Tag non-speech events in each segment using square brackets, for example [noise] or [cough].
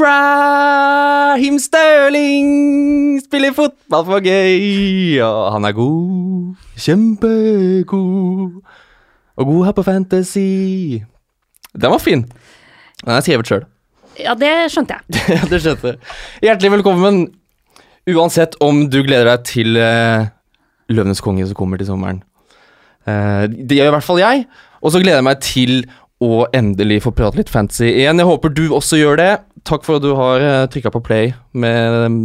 Raheem Sterling spiller fotball for gøy, og han er god. Kjempegod. Og god her på Fantasy. Den var fin. Den er skrevet sjøl. Ja, det skjønte jeg. [laughs] Ja, det skjønte jeg. Hjertelig velkommen. Uansett om du gleder deg til uh, Løvenes konge som kommer til sommeren. Uh, det gjør i hvert fall jeg. Og så gleder jeg meg til å endelig få prate litt fancy igjen. Jeg håper du også gjør det. Takk for at du har uh, trykka på play med um,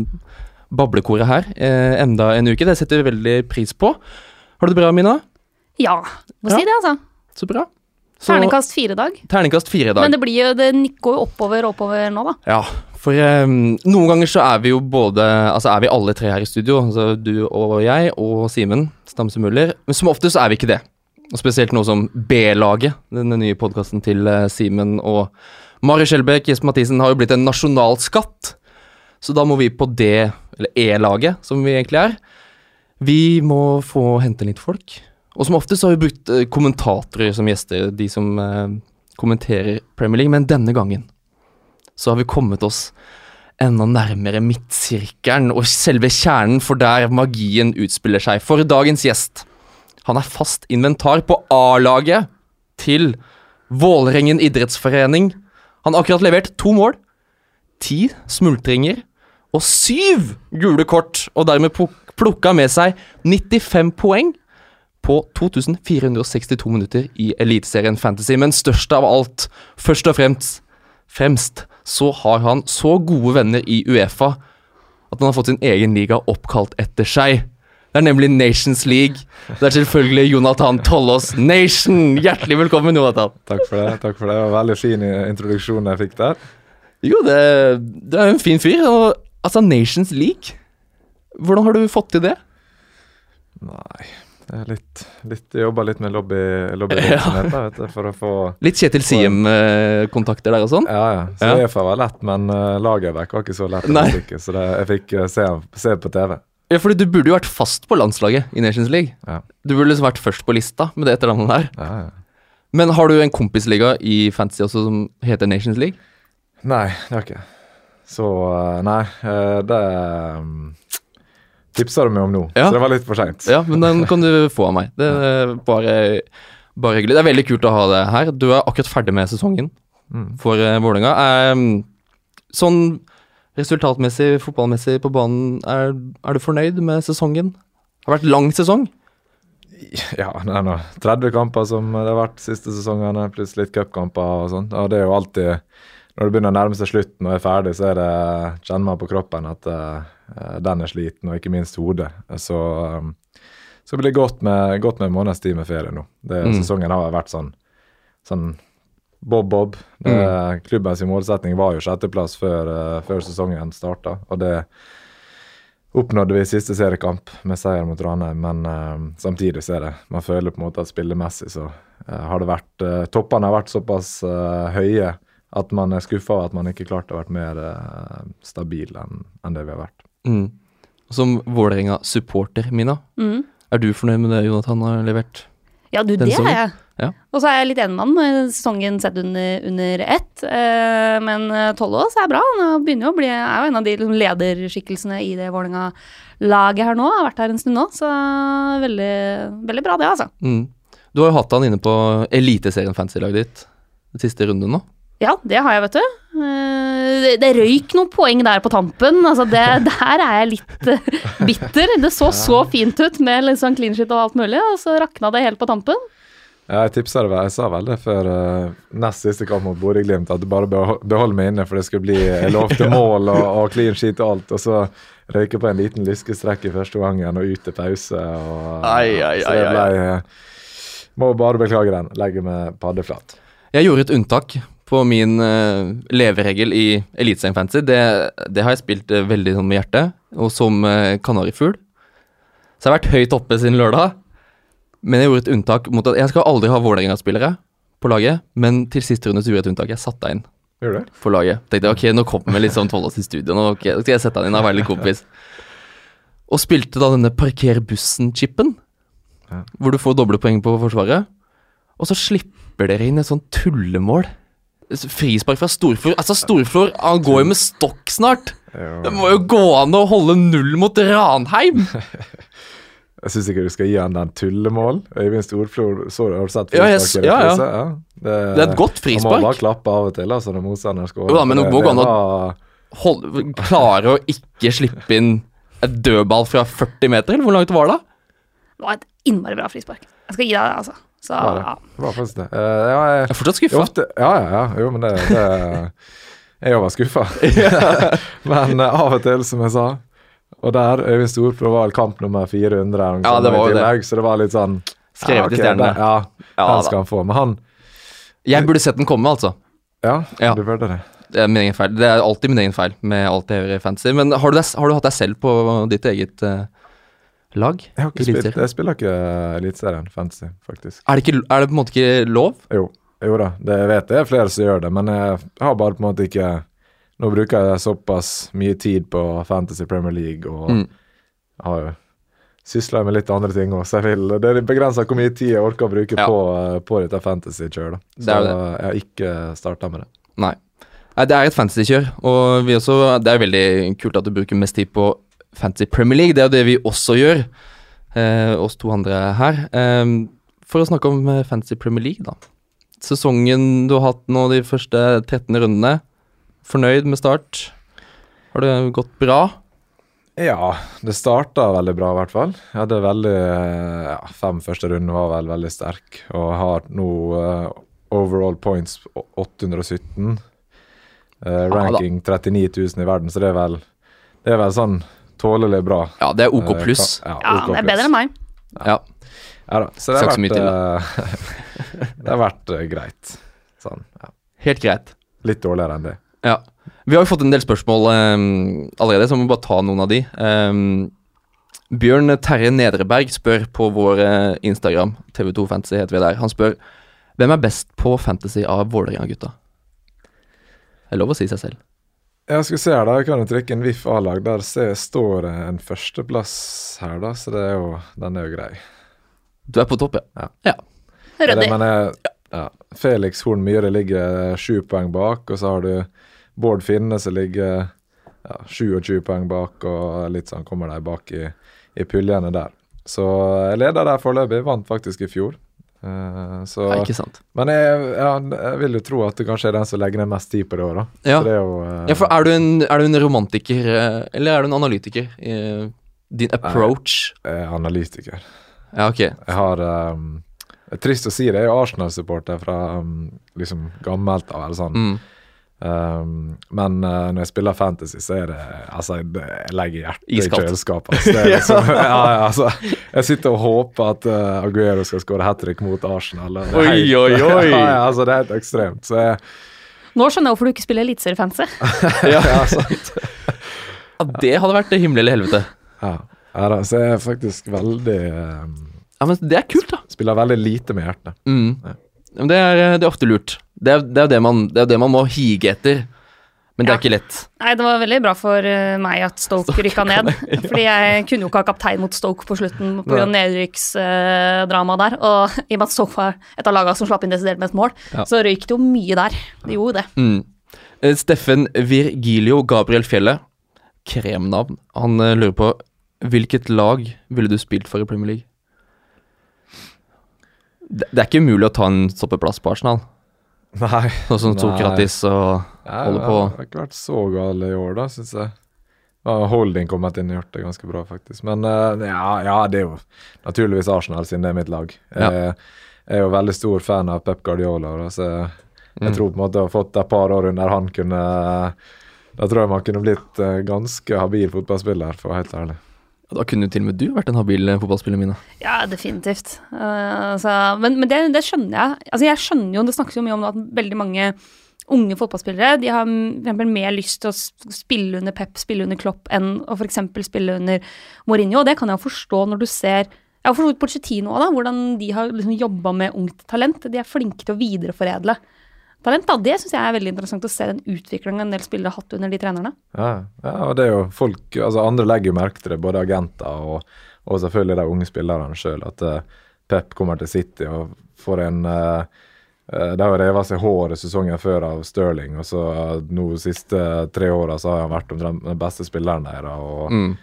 bablekoret her eh, enda en uke. Det setter vi veldig pris på. Har du det bra, Mina? Ja, må Ja. si det, altså. Så bra. Så- Terningkast fire dag. Terningkast fire dag. Men det blir jo, det nikker jo oppover og oppover nå, da. Ja, for um, noen ganger så er vi jo både Altså er vi alle tre her i studio, altså du og jeg og Simen Stamse Muller. Men som oftest så er vi ikke det. Og spesielt noe som B-laget, denne nye podkasten til uh, Simen og Mari Skjelbæk, Jesper Mathisen, har jo blitt en nasjonalskatt. Så da må vi på det, eller E-laget, som vi egentlig er. Vi må få hente litt folk. Og som oftest har vi brukt eh, kommentatorer som gjester, de som eh, kommenterer Premier League, men denne gangen så har vi kommet oss enda nærmere midtsirkelen og selve kjernen for der magien utspiller seg. For dagens gjest, han er fast inventar på A-laget til Vålerengen idrettsforening. Han har akkurat levert to mål, ti smultringer og syv gule kort, og dermed pluk- plukka med seg 95 poeng på 2462 minutter i Eliteserien Fantasy. Men størst av alt, først og fremst, fremst så har han så gode venner i Uefa at han har fått sin egen liga oppkalt etter seg. Det er nemlig Nations League. Det er selvfølgelig Jonathan Tollås Nation. Hjertelig velkommen, Jonathan. Takk for det. takk for det. Det var Veldig fin introduksjon jeg fikk der. Jo, det, det er en fin fyr. Og, altså, Nations League. Hvordan har du fått til det? Nei det litt, litt jobba litt med lobby, lobbyvirksomhet ja. vet du, for å få Litt Kjetil Siem-kontakter der og sånn? Ja, ja. Så Ja. EFA var lett, men uh, Lagerbäck var ikke så lett. Nei. Så det, jeg fikk uh, se, se på TV. Ja, fordi du burde jo vært fast på landslaget i Nations League. Ja. Du burde liksom vært først på lista med det etternavnet der. Ja, ja. Men har du en kompisliga i Fantasy også som heter Nations League? Nei, det har jeg ikke. Så eh, nei, eh, det um, tipsa du meg om nå, Ja. så det var litt for seint. Ja, men den kan du få av meg. Det er bare, bare hyggelig. Det er veldig kult å ha deg her. Du er akkurat ferdig med sesongen Mm. for Vålerenga. Sånn resultatmessig, fotballmessig på banen, er, er du fornøyd med sesongen? Det har vært lang sesong. Ja, det er nå 30 kamper som det har vært siste sesongene, pluss litt cupkamper og sånn. Og det er jo alltid Når det begynner å nærme seg slutten og er ferdig, så er det, kjenner man på kroppen at uh, den er sliten, og ikke minst hodet. Så, um, så blir det godt med, godt med en måneds tid med ferie nå. Det, Mm. Sesongen har vært sånn, sånn bob-bob. Mm. Klubbens målsetning var jo sjetteplass før, eh, før sesongen starta, og det oppnådde vi i siste seriekamp med seier mot Ranheim, men uh, samtidig så er det Man føler på en måte at spillemessig så uh, har det vært uh, Toppene har vært såpass høye at man er skuffa over at man ikke klarte å være mer uh, stabil enn en det vi har vært. Mm. Som Vålerenga-supporter, Mina, Mm. er du fornøyd med det Jonathan har levert? Ja, du, det er jeg. Ja. Og så er jeg litt enig med han sesongen sett under, under ett. Eh, men eh, Tollås er bra. Han begynner jo å bli, er jo en av de liksom, lederskikkelsene i det Vålerenga-laget her nå. Har vært her en stund nå, så veldig, veldig bra det, altså. Mm. Du har jo hatt han inne på Eliteserien Fantasy-laget ditt den siste runden nå. Ja, det har jeg, vet du. Eh, det, det røyk noen poeng der på tampen. Altså, det, [laughs] der er jeg litt eh, bitter. Det så så fint ut med litt sånn clean shit og alt mulig, og så rakna det helt på tampen. Ja, jeg tipsa det jeg sa vel det før uh, nest siste kamp mot Bodø-Glimt, at du bare beho- behold meg inne, for det skulle bli jeg lovte [laughs] mål og, og clean sheet og alt. Og så røyke på en liten lyskestrekk i første gangen og ut til pause. Og, Ai, ai, så det ble uh, Må bare beklage den. Legge meg paddeflat. Jeg gjorde et unntak på min uh, leveregel i Eliteserien Fantasy. Det, det har jeg spilt eh, veldig sånn med hjertet, og som uh, kanarifugl. Så jeg har vært høyt oppe siden lørdag. Men jeg gjorde et unntak mot at jeg skal aldri ha Vålerenga-spillere på laget. Men til siste runde så gjorde jeg et unntak. Jeg satte deg inn Gjør det? på laget. Tenkte ok, nå kommer litt sånn Tollås i studio. Nå okay, skal jeg sette deg inn og være litt kompis. Og spilte da denne parker bussen-chipen, Ja. hvor du får doble poeng på forsvaret. Og så slipper dere inn et sånt tullemål Frispark fra Storflor. Altså, Storflor han går jo med stokk snart. Det må jo gå an å holde null mot Ranheim. [laughs] Jeg syns ikke du skal gi han den tullemål. Øyvind Storflor, så, har du sett Ja, frisparket? s- ja, ja. det, Det er et godt frispark. Han må bare klappe av og til altså, når motstanderen skårer. Jo da, men Det- det å- var- Hold, klare å ikke slippe inn et dødball fra 40 meter, eller hvor langt var det? Det var et innmari bra frispark. Jeg skal gi deg det, altså. Så Var det? ja. Det var faktisk det. Uh, ja, jeg, Jeg er fortsatt jo, skuffa. ja, ja, ja. Jo, men det, det Jeg òg var skuffa. men uh, av og til, som jeg sa Og der, Øyvind Storflor var vel kamp nummer 400 Ja, det var jo det. så det var litt sånn Skrevet i ok, stjernene. Ja, Ja, da. skal han få. Men han Jeg burde sett den komme, altså. Ja, Ja. du burde det. Det er min egen feil. Det er alltid min egen feil med alt jeg gjør i fantasy. Men har du, det, har du hatt deg selv på ditt eget uh, lag? Jeg spilt Jeg spiller ikke Eliteserien Fantasy, faktisk. Er det, ikke, er det på en måte ikke lov? Jo, jo da, det jeg vet det er flere som gjør det, men jeg har bare på en måte ikke Nå bruker jeg såpass mye tid på Fantasy Premier League og Mm. har jo sysla med litt andre ting òg, så jeg vil Det er begrensa hvor mye tid jeg orker å bruke Ja. på, på dette fantasy-kjøret. Så Det jo jeg har ikke starta med det. Nei. Nei, Det er et fantasy-kjør, og vi også, det er veldig kult at du bruker mest tid på Fantasy Premier League. Det er jo det vi også gjør, eh, oss to andre her. Eh, for å snakke om eh, Fantasy Premier League, da. Sesongen du har hatt nå de første 13 rundene. Fornøyd med start? Har det gått bra? Ja, det starta veldig bra, i hvert fall. Jeg hadde veldig ja, Fem første runder var vel veldig sterk, og har nå uh, overall points 817. Uh, da. ranking 39 000 i verden, så det er vel Det er vel sånn tålelig bra. Ja, det er OK Eh, pluss. ka- ja, OK det er bedre enn meg. Ja. Ja da. Så det har vært, eh, [laughs] det har vært eh, greit. Sånn, ja. Helt greit. Litt dårligere enn det. Ja. Vi har jo fått en del spørsmål um, allerede, så vi må bare ta noen av de. Um, Bjørn Terje Nedreberg spør på vår eh, Instagram, TV2 Fantasy heter vi der, han spør hvem er best på Fantasy av Vålerenga-gutta? Det er lov å si seg selv. Jeg skal se her, da. Jeg kan jo trykke en VIF A-lag. Der ser, står det en førsteplass her, da, så det er jo, den er jo grei. Du er på topp, ja. ja. Det, Ryddig. men jeg, ja, Felix Horn Myhre ligger sju poeng bak, og så har du Bård Finne som ligger ja, 27 poeng bak, og litt sånn kommer de bak i, i puljene der. Så jeg leder der foreløpig, vant faktisk i fjor. Uh, så, Nei, ikke sant. men jeg, ja, jeg vil jo tro at det kanskje er den som legger ned mest tid på det òg, da. Ja. Så det er jo uh, ja, for er du, en, er du en romantiker, eh, eller er du en analytiker? i din approach? jeg er analytiker. Ja, ok. Jeg har um, Trist å si det, jeg er jo Arsenal-supporter fra um, liksom gammelt av. eller sånn. Mm. Um, men uh, når jeg spiller Fantasy, så er det Altså, det, jeg legger hjertet i Iskaldt. kjøleskapet. Altså, det [laughs] liksom, [laughs] ja, ja, altså, jeg sitter og håper at uh, Aguero skal skåre hat trick mot Arsenal. det er Oi, helt- oi, oi. [laughs] Ja, ja, altså, det er helt ekstremt. Så jeg, Nå skjønner jeg hvorfor du ikke spiller eliteseriefancy. Ja, ja, det hadde vært himmel eller helvete. ja, ja da, så jeg er faktisk veldig um, Ja, men det er kult, da. Spiller veldig lite med hjertet. Mm. Ja. Men Det, er, det er ofte lurt. Det er det, er det, man, det er det man må hige etter. Men det er ikke lett. Nei, det var veldig bra for eh, meg at Stoke rykka ned. [laughs] Fordi jeg kunne jo ikke ha kaptein mot Stoke på slutten pga. Nedrykksdramaet der. Og i og med at Stoke var et av lagene som slapp inn desidert mest mål, Ja. så røyk det jo mye der. Det gjorde det. Mm. Eh, Steffen Virgilio Gabriel Fjelle, kremnavn, han eh, lurer på hvilket lag ville du spilt for i Premier League? Det, det er ikke umulig å ta en stoppeplass på Arsenal, Nei. sånn som. Sokratis og Ja, på. det har ikke vært så gale i år, da, syns jeg. Holding kommet inn og gjort det ganske bra, faktisk. Men eh, ja, ja, det er jo naturligvis Arsenal, siden det er mitt lag. Ja. Jeg, jeg er jo veldig stor fan av Pep Guardiola, da, så jeg, jeg Mm. tror på en måte å ha fått et par år under han kunne Da tror jeg man kunne blitt eh, ganske habil fotballspiller, for å være helt ærlig. Da kunne jo til og med du vært en habil eh, fotballspiller, Mina. Ja, definitivt. Uh, så, men men det, det skjønner jeg. Altså, jeg skjønner jo, Det snakkes jo mye om at veldig mange unge fotballspillere de har for mer lyst til å spille under Pep, spille under Klopp, enn å f.eks. spille under Mourinho. Og det kan jeg forstå når du ser jeg har forstått Pochettino òg, da, hvordan de har liksom jobba med ungt talent. De er flinke til å videreforedle talent. da. Det syns jeg er veldig interessant å se den utviklingen en del spillere har hatt under de trenerne. Ja, ja, og det er jo folk Altså, andre legger jo merke til det, både agenter og, og selvfølgelig de unge spillerne sjøl, at uh, Pep kommer til City og får en uh, eh, Det har revet av seg håret sesongen før av Stirling, og så uh, nå de siste tre åra så har han vært den beste spilleren deres. Og Mm.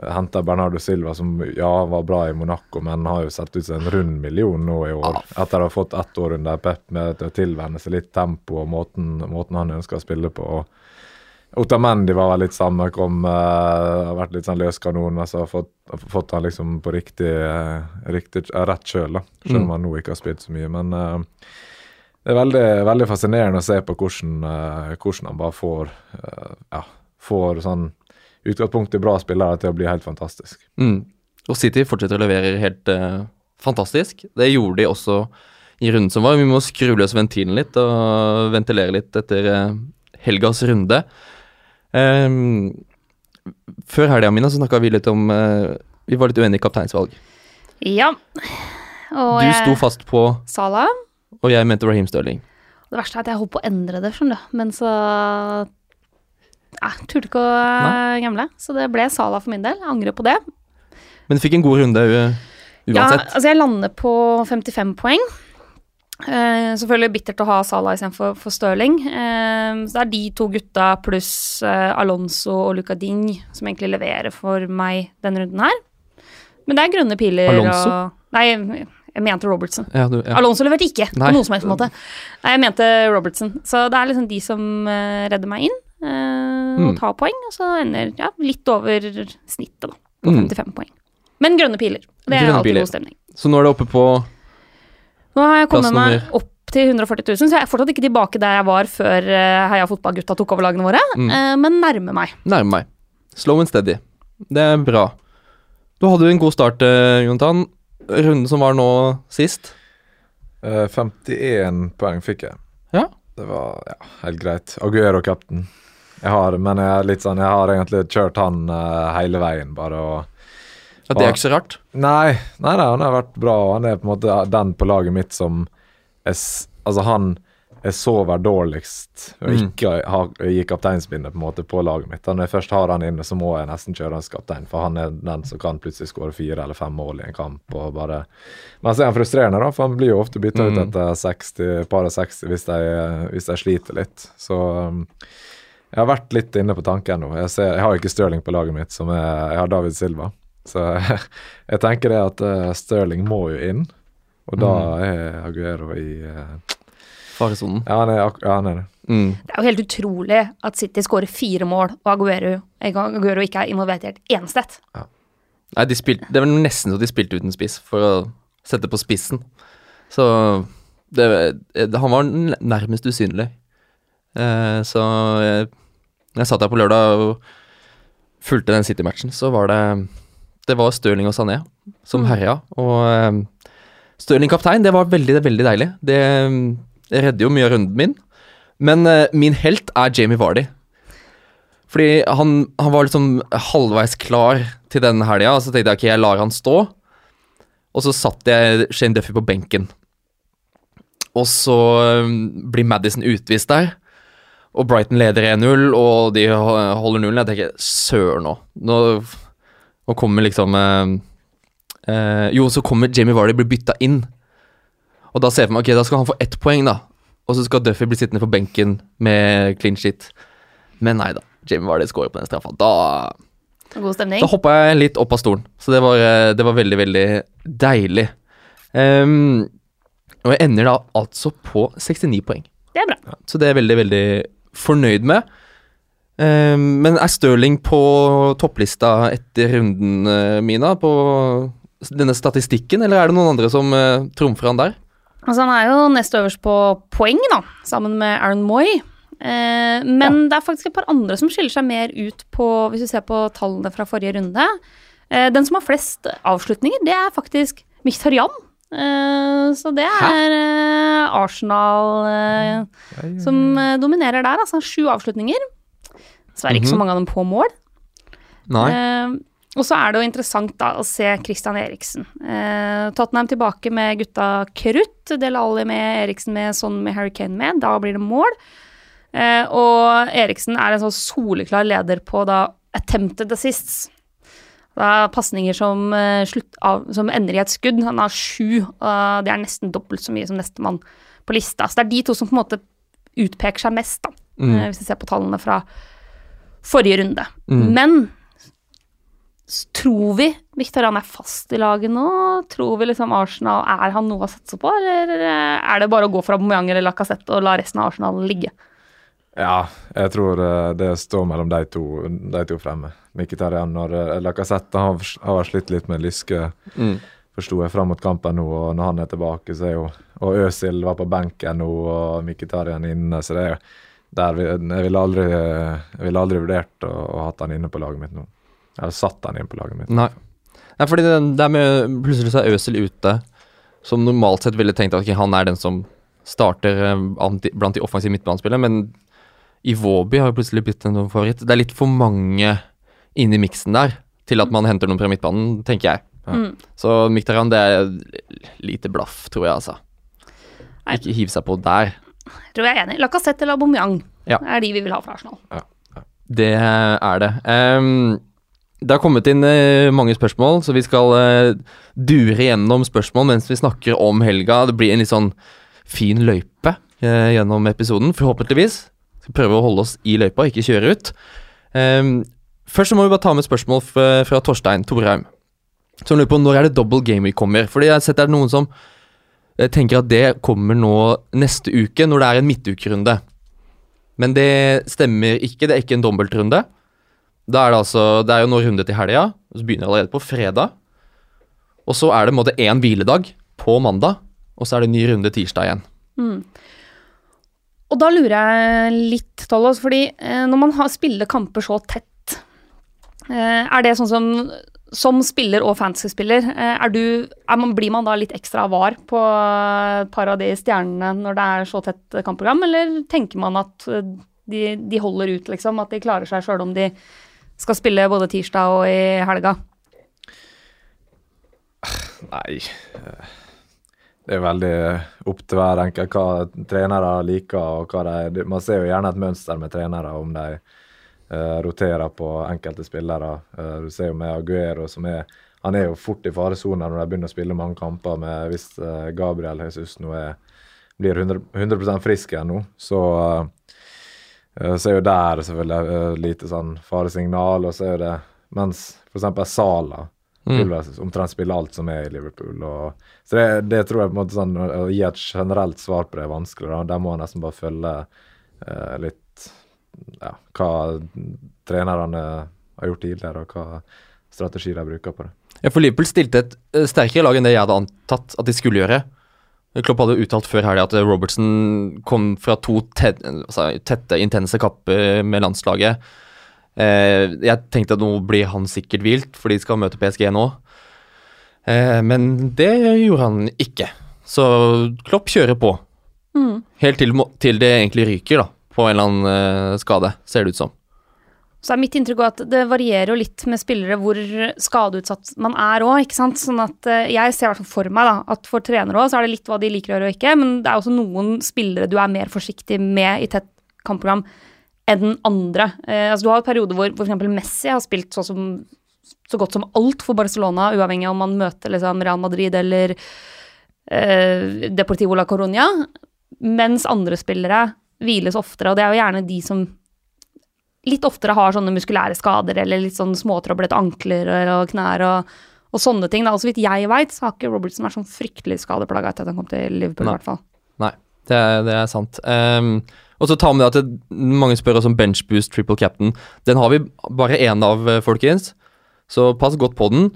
Henta Bernardo Silva, som ja, var bra i Monaco, men har jo sett ut som en rund million nå i år. Etter å ha fått ett år under Pep med å tilvenne seg litt tempo og måten, måten han ønsker å spille på. og Otamendi var vel litt samme, kom, uh, har vært litt sånn løskanon, men så har fått, fått han liksom på riktig, uh, riktig uh, rett kjøl, da. Selv om Mm. han nå ikke har spilt så mye. Men eh, det er veldig, veldig fascinerende å se på hvordan, hvordan han bare får ja, får sånn utgangspunkt i bra spillere til å bli helt fantastisk. Mm. Og City fortsetter å levere helt eh, fantastisk. Det gjorde de også i runden som var. Vi må skru løs ventilen litt og ventilere litt etter eh, helgas runde. Um, før helga Mina, så snakka vi litt om uh, Vi var litt uenige i kapteinsvalg. Ja. Og Du sto fast på, Salah. og jeg mente Raheem Sterling. Det verste er at jeg holdt på å endre det, skjønner du. Men så Jeg turte ikke å gamble, så det ble Sala for min del. Jeg angrer på det. Men du fikk en god runde uansett? Ja, altså jeg lander på 55 poeng. Eh, selvfølgelig bittert å ha Salah istedenfor for Stirling. Eh, så det er de to gutta pluss eh, Alonso og Luca Ding som egentlig leverer for meg denne runden her. Men det er grønne piler Alonso? og Nei, jeg mente Robertson. Ja, du, ja. Alonso leverte ikke Nei. på noen som helst måte. Nei, jeg mente Robertson. Så det er liksom de som eh, redder meg inn eh, og Mm. tar poeng, og så ender ja, litt over snittet, da, på Mm. 55 poeng. Men grønne piler. Det er Grønne alltid piler. god stemning. Så nå er det oppe på Nå har jeg kommet meg nummer- opp til 140 000, så jeg er fortsatt ikke tilbake der jeg var før uh, Heia fotballgutta tok over lagene våre, Mm. eh, men nærmer meg. Nærme meg. Slow and steady. Det er bra. Du hadde jo en god start, Jontan. Jonathan. Runden som var nå sist. Eh, 51 poeng fikk jeg. Ja. Det var ja, helt greit. Aguero captain. Jeg har, men jeg litt sånn, jeg har egentlig kjørt han uh, hele veien, bare og Ja, det er ikke så rart. Nei, nei, nei, han har vært bra. Han er på en måte den på laget mitt som er, Altså, han er sover dårligst og Mm. ikke har, gi kapteinsbindet på en måte på laget mitt. Når jeg først har han inne, så må jeg nesten kjøre hans kaptein, for han er den som kan plutselig skåre fire eller fem mål i en kamp. og bare... Men så er han frustrerende, da, for han blir jo ofte bytta ut Mm. etter 60, par og 60 hvis de, hvis de sliter litt. Så jeg har vært litt inne på tanken nå. Jeg, ser, jeg har ikke Stirling på laget mitt, som er, jeg har David Silva. Så [laughs] jeg tenker det at uh, Stirling må jo inn, og da Mm. er Aguero i uh, Faresonen. Ja, han er, ja, han er det. Mm. Det er jo helt utrolig at City skårer fire mål, og Aguero, Aguero ikke er involvert i et eneste Ja. Nei, de spilte, det var nesten så de spilte uten spiss, for å sette på spissen. Så det, det, Han var nærmest usynlig. Eh, så jeg, når jeg satt der på lørdag og fulgte den City-matchen, så var det Det var Stirling og Sané som Mm. herja. Og um, Stirling kaptein, det var veldig, veldig deilig. Det, det redder jo mye av runden min. Men uh, min helt er Jamie Vardy. Fordi han, han var liksom halvveis klar til den helga, og så tenkte jeg ok, jeg lar han stå. Og så satt jeg Shane Duffy på benken. Og så um, blir Madison utvist der. Og Brighton leder 1-0, og de ho- holder nullen. Jeg tenker søren nå. nå. Nå kommer liksom eh, eh, Jo, så kommer Jamie Vardy bli bytta inn. Og da ser jeg for meg ok, da skal han få ett poeng, da. Og så skal Duffy bli sittende på benken med clean shit. Men nei da. Jamie Vardy scorer på den straffa. Da God stemning. da hoppa jeg litt opp av stolen, så det var, eh, det var veldig, veldig deilig. Um, og jeg ender da altså på 69 poeng, Det er bra. så det er veldig, veldig fornøyd med. Ehm, men er Stirling på topplista etter runden, eh, Mina, på denne statistikken, eller er det noen andre som uh, trumfer han der? Altså, han er jo nest øverst på poeng, da, sammen med Aaron Moy. Eh, men det er faktisk et par andre som skiller seg mer ut på, hvis du ser på tallene fra forrige runde. Eh, den som har flest avslutninger, det er faktisk Mkhitaryan. Eh, så det er eh, Arsenal eh, som dominerer der, altså. Sju avslutninger. Dessverre ikke så Mhm. mange av dem på mål. Nei. Og så er det jo interessant da å se Christian Eriksen. Eh, Tottenham tilbake med gutta krutt. Del Alli med Eriksen med, sånn med Harry Kane med. Da blir det mål. Eh, og Eriksen er en sånn soleklar leder på da attempted assists. Da pasninger som, eh, som ender i et skudd. Han har sju, og det er nesten dobbelt så mye som nestemann på lista. Så det er de to som på en måte utpeker seg mest, da, Mm. eh, hvis vi ser på tallene fra forrige runde. Mm. Men tror vi Mkhitaryan er fast i laget nå? Tror vi liksom Arsenal Er han noe å satse på, eller eh, er det bare å gå for Aubameyang eller Lacassette og la resten av Arsenal ligge? Ja, jeg tror eh, det står mellom de to, de to fremme. Mkhitaryan og uh, Lacassette har, har slitt litt med lyske, Mm. forsto jeg, fram mot kampen nå. Og når han er tilbake, så er jo Og Øzil var på benken nå, og Mkhitaryan inne, så det er jo der vi, Jeg ville aldri, jeg ville aldri vurdert å, å hatt han inne på laget mitt nå. Eller satt han inn på laget mitt. Nei. Nei, fordi det, det med Plutselig så er Øzil ute, som normalt sett ville tenkt at okay, han er den som starter eh, blant de offensive midtbanespillerne, men Iwobi har jo plutselig blitt en favoritt. Det er litt for mange inni miksen der til at man henter noen fra midtbanen, tenker jeg. Ja. Mm. Så Mkhitaryan, det er lite blaff, tror jeg, altså. Ikke hiv seg på der. Tror jeg er enig. Lacassette eller Aubameyang Ja. er de vi vil ha fra Arsenal. Det er det. Um, det har kommet inn eh, mange spørsmål, så vi skal uh, dure gjennom spørsmål mens vi snakker om helga. Det blir en litt sånn fin løype uh, gjennom episoden, forhåpentligvis. Skal prøve å holde oss i løypa, ikke kjøre ut. Um, først så må vi bare ta med et spørsmål fra, fra Torstein Torheim. Som lurer på når er det double game week kommer. Fordi jeg har sett det er noen som eh, tenker at det kommer nå neste uke, når det er en midtukerunde. Men det stemmer ikke, det er ikke en dobbeltrunde. Da er det altså Det er jo nå runde til helga, så begynner det allerede på fredag. Og så er det en måte én hviledag på mandag, og så er det en ny runde tirsdag igjen. Og da lurer jeg litt, Tollås, fordi eh, når man har, spiller kamper så tett, eh, er det sånn som som spiller og fantasy-spiller, eh, blir man da litt ekstra var på par av de stjernene når det er så tett kampprogram, eller tenker man at de, de holder ut, liksom? At de klarer seg sjøl om de skal spille både tirsdag og i helga? Nei eh, Det er veldig opp til hver enkelt hva trenere liker. og hva de, Man ser jo gjerne et mønster med trenere, om de uh, roterer på enkelte spillere. Uh, du ser jo med Aguero som er Han er jo fort i faresona når de begynner å spille mange kamper. med Hvis uh, Gabriel Jesus nå er, blir 100, 100 frisk igjen nå, så så er jo der selvfølgelig lite sånn faresignal, og så er det Mens f.eks. Sala Mm. omtrent spille alt som er i Liverpool. Og, så det, det tror jeg på en måte sånn, Å gi et generelt svar på det er vanskelig. da. Der må en nesten bare følge eh, litt ja, hva trenerne har gjort tidligere, og hva strategi de bruker på det. Ja, for Liverpool stilte et eh, sterkere lag enn det jeg hadde antatt at de skulle gjøre. Klopp hadde uttalt før helga at Robertson kom fra to tett, tette, intense kapper med landslaget. Eh, jeg tenkte at nå blir han sikkert hvilt, for de skal møte PSG nå. Eh, men det gjorde han ikke. Så Klopp kjører på. Mm. Helt til, til det egentlig ryker, da. På en eller annen eh, skade, ser det ut som. Så er mitt inntrykk at det varierer jo litt med spillere hvor skadeutsatt man er òg, ikke sant. Sånn at eh, jeg ser i hvert fall for meg da, at for trenere òg så er det litt hva de liker å gjøre og ikke, men det er også noen spillere du er mer forsiktig med i tett kampprogram enn andre. Eh, altså du har perioder hvor f.eks. Messi har spilt så, som, så godt som alt for Barcelona, uavhengig av om man møter liksom, Real Madrid eller eh, Deportivo la Coruña, mens andre spillere hviles oftere, og det er jo gjerne de som litt oftere har sånne muskulære skader eller litt sånn småtrøblete ankler og knær og, og sånne ting. Da. Og så vidt jeg veit, så har ikke Robertson vært sånn fryktelig skadeplaga etter at han kom til Liverpool, i hvert fall. Nei, det er, det er sant. Ehm, og så ta med det at mange spør oss om benchboost triple captain. Den har vi bare én av, eh, folkens. Så pass godt på den.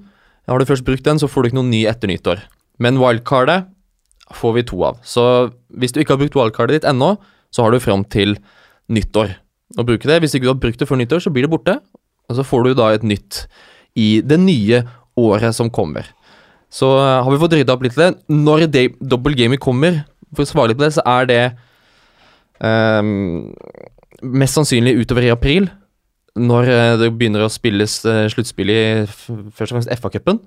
Har du først brukt den, så får du ikke noe ny etter nyttår. Men wildcardet får vi to av. Så hvis du ikke har brukt wildcardet ditt ennå, så har du fram til nyttår å bruke det. Hvis ikke du har brukt det før nyttår, så blir det borte. Og så får du da et nytt i det nye året som kommer. Så eh, har vi fått rydda opp litt til det. Når double gaming kommer, for å svare litt på det, så er det ehm, mest sannsynlig utover i april. Når eh, det begynner å spilles uh, sluttspill i først og fremst FA-cupen,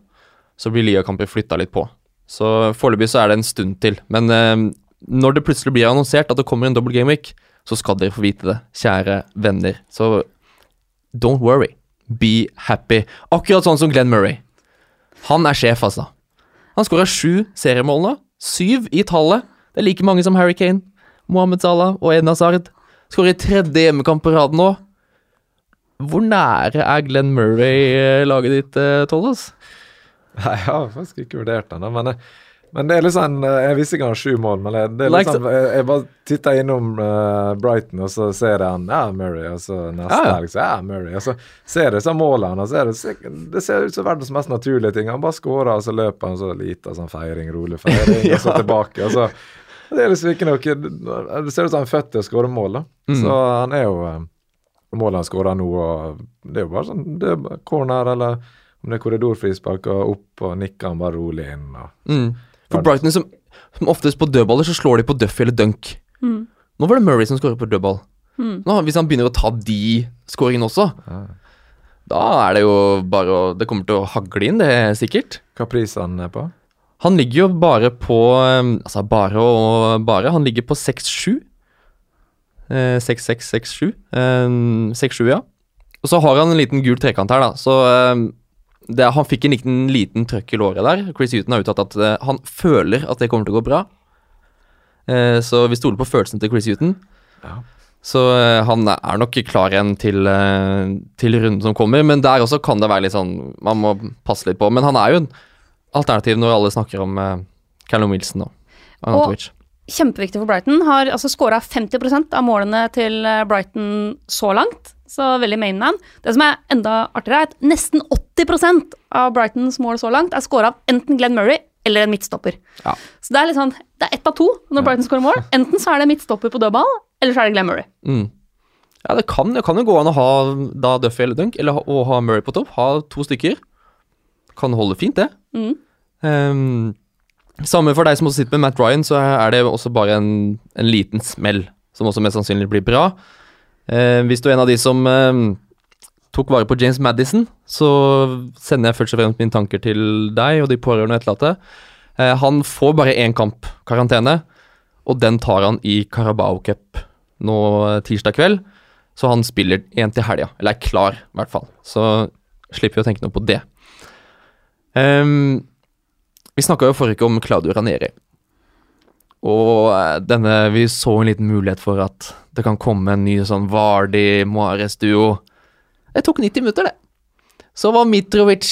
så blir ligakamper flytta litt på. Så foreløpig så er det en stund til. Men um, når det plutselig blir annonsert at det kommer en double game week, så skal dere få vite det, kjære venner. Så don't worry. Be happy. Akkurat sånn som Glenn Murray. Han er sjef, altså. Han skåra sju seriemål nå. Syv i tallet. Det er like mange som Harry Kane, Mohammed Salah og Edna Sard. Skårer i tredje hjemmekamp på rad nå. Hvor nære er Glenn Murray eh, laget ditt, eh, Tollos? Nei, jeg har faktisk ikke vurdert den. Men, men det er litt sånn eh, Jeg visste ikke han har sju mål, men det, er litt Like sånn, jeg, jeg bare titter innom uh, Brighton, og så ser jeg han Ja, Murray, og så neste Ja, ja. helg så ja, Murray. Og så ser jeg så hans, og så er det, det ser ut som verdens mest naturlige ting. Han bare skårer, og så løper han så lite sånn feiring, rolig feiring, [laughs] og så tilbake. og så Det er liksom ikke noe Det ser ut som han er født til å skåre mål, da. Mm. Så han er jo eh, Målet han skårer nå, og det er jo bare sånn det er bare corner, eller om det er korridorfrispark, og opp og nikker han bare rolig inn. og Mm. For Brighton, som, som oftest på dødballer, så slår de på Duffy eller Dunk. Mm. Nå var det Murray som skåret på dødball. Mm. Nå, hvis han begynner å ta de skåringene også, Ja. da er det jo bare å Det kommer til å hagle inn, det er sikkert. Hva pris han er på? Han ligger jo bare på um, Altså bare og bare. Han ligger på 6-7. Eh, 6-6-6-7. Um, 6-7, ja. Og så har han en liten gul trekant her, da. Så um, det, han fikk en liten, liten trøkk i låret der. Chris Huton har uttalt at eh, han føler at det kommer til å gå bra. Eh, så vi stoler på følelsen til Chris Huton. Ja. Så eh, han er nok klar igjen til, eh, til runden som kommer, men der også kan det være litt sånn Man må passe litt på. Men han er jo en alternativ når alle snakker om uh, Callum Wilson og Anatovic. Kjempeviktig for Brighton. Har altså skåra 50% av målene til eh, Brighton så langt. Så veldig mainman. Det som er enda artigere, er at nesten 80% av Brightons mål så langt er skåra av enten Glenn Murray eller en midtstopper. Ja. Så det er litt sånn, det er ett av to når Brighton skårer mål. Enten så er det midtstopper på dødball, eller så er det Glenn Murray. Mm. Ja, det kan, det kan jo gå an å ha da Duffy eller Dunk, eller å ha Murray på topp. Ha to stykker. Kan holde fint, det. Mm. Um, samme for deg som også sitter med Matt Ryan, så er det også bare en, en liten smell, som også mest sannsynlig blir bra. Uh, hvis du er en av de som uh, tok vare på James Madison, så sender jeg først og fremst mine tanker til deg og de pårørende og etterlatte. Uh, han får bare én kamp karantene, og den tar han i Carabao Cup nå eh, tirsdag kveld. Så han spiller én til helga, eller er klar, i hvert fall. Så slipper vi å tenke noe på det. Ehm, vi snakka jo forrige uke om Claudio Ranieri. Og eh, denne Vi så en liten mulighet for at det kan komme en ny sånn Vardi Moares-duo. Det tok 90 minutter, det. Så var Mitrovic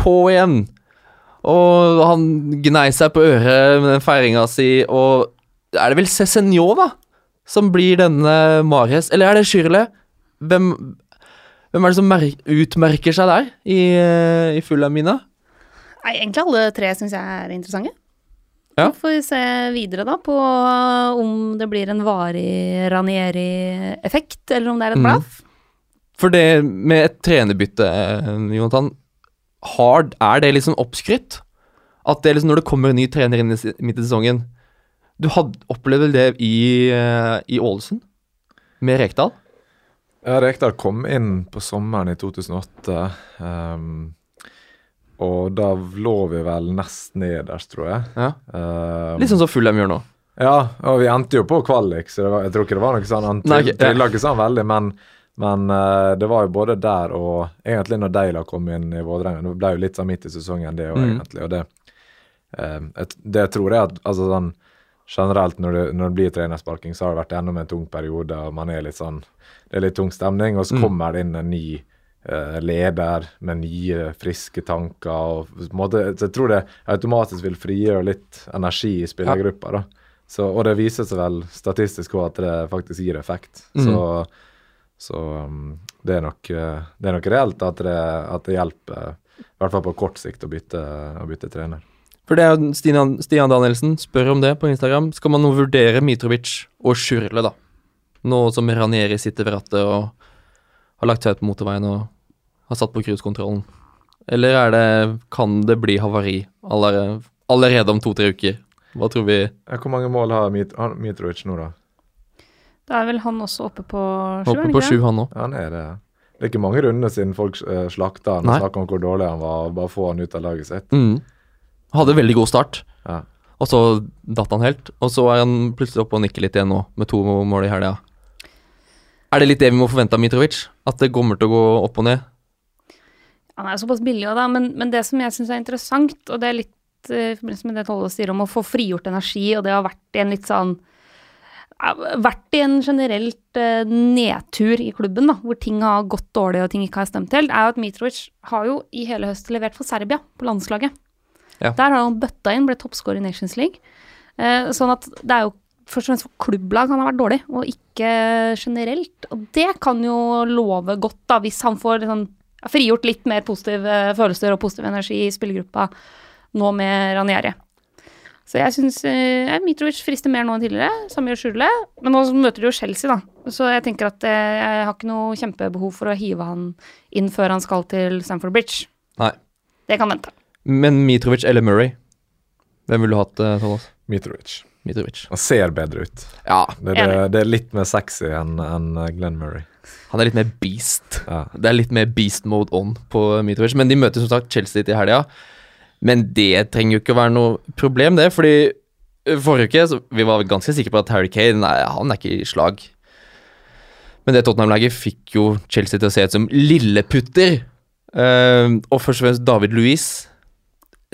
på igjen. Og han gnei seg på øret med den feiringa si, og er det vel Cézinho, da? Som blir denne Mares? Eller er det Schürrle? Hvem, hvem er det som mer utmerker seg der i, eh, i Fulham-mina? Nei, egentlig alle tre syns jeg er interessante. Ja. Så får vi se videre da på om det blir en varig Ranieri-effekt, eller om det er et Mm. For det med et trenerbytte, eh, Jonathan, hard, er det liksom oppskrytt? At det liksom når det kommer en ny trener inn i midt i sesongen Du hadde opplevd vel det i, eh, i Ålesund? Med Rekdal? Ja, Rekdal kom inn på sommeren i 2008. ehm, og da lå vi vel nest nederst, tror jeg. Ja. Um, Litt sånn som Fullem gjør nå. Ja, og vi endte jo på kvalik, så var, jeg tror ikke det var noe sånn Han trilla ikke sånn veldig, men, men uh, det var jo både der og egentlig når Deila kom inn i Vålerenga. Det ble jo litt sånn midt i sesongen, det òg, Mm. egentlig. Og det, uh, det tror jeg at altså sånn generelt når det, når det blir trenersparking, så har det vært gjennom en tung periode, og man er litt sånn Det er litt tung stemning, og så Mm. kommer det inn en ny eh, leder med nye, friske tanker. og måte, så Jeg tror det automatisk vil frigjøre litt energi i spillergruppa. da. Så, og det viser seg vel statistisk òg at det faktisk gir effekt. Mm. Så, så um, det, er nok, eh, det er nok reelt at det, at det hjelper, i hvert fall på kort sikt, å bytte, å bytte trener. For det er jo Stian, Stian Danielsen spør om det på Instagram. Skal man nå vurdere Mitrovic og Sjurle, da? Nå som Ranieri sitter ved rattet og har lagt seg ut på motorveien og har satt på cruisekontrollen. Eller er det, kan det bli havari allerede, allerede om to-tre uker? Hva tror vi? Hvor mange mål har Mit Mitrovic nå, da? Da er vel han også oppe på sju, Oppe på sju, han òg. Ja, han er det. Det er ikke mange runder siden folk uh, slakta han og snakka om hvor dårlig han var, og bare få han ut av laget sitt. Mm. Hadde veldig god start, Ja. og så datt han helt. Og så er han plutselig oppe og nikker litt igjen nå, med to mål i helga. Er det litt det vi må forvente av Mitrovic? At det kommer til å gå opp og ned? Han er såpass billig òg, da. Men, men det som jeg syns er interessant, og det er litt eh, i forbindelse med det Tolle sier om å få frigjort energi, og det har vært i en litt sånn vært i en generelt eh, nedtur i klubben, da, hvor ting har gått dårlig og ting ikke har stemt helt, er jo at Mitrovic har jo i hele høst levert for Serbia på landslaget. Ja. Der har han bøtta inn, ble toppscorer i Nations League. Eh, sånn at det er jo først og fremst for klubblag han har vært dårlig, og ikke generelt. Og det kan jo love godt, da, hvis han får sånn, frigjort litt mer positive følelser og positiv energi i spillergruppa nå med Ranieri. Så jeg syns eh, Mitrovic frister mer nå enn tidligere. Samme gjør Schürrle. Men nå møter de jo Chelsea, da. Så jeg tenker at eh, jeg har ikke noe kjempebehov for å hive han inn før han skal til Stamford Bridge. Nei. Det kan vente. Men Mitrovic eller Murray? Hvem ville du hatt, eh, Thomas? Mitrovic. Mitrovic. Han ser bedre ut. Ja, Det, det, det er litt mer sexy enn en Glenn Murray. han er litt mer beast. Ja. Det er litt mer beast mode on på Mitrovic. Men de møter som sagt Chelsea til helga. Men det trenger jo ikke å være noe problem, det. Fordi eh, forrige uke så vi var ganske sikre på at Harry Kane nei, han er ikke i slag. Men det Tottenham-laget fikk jo Chelsea til å se ut som lilleputter. Uh, og først og fremst David Louis.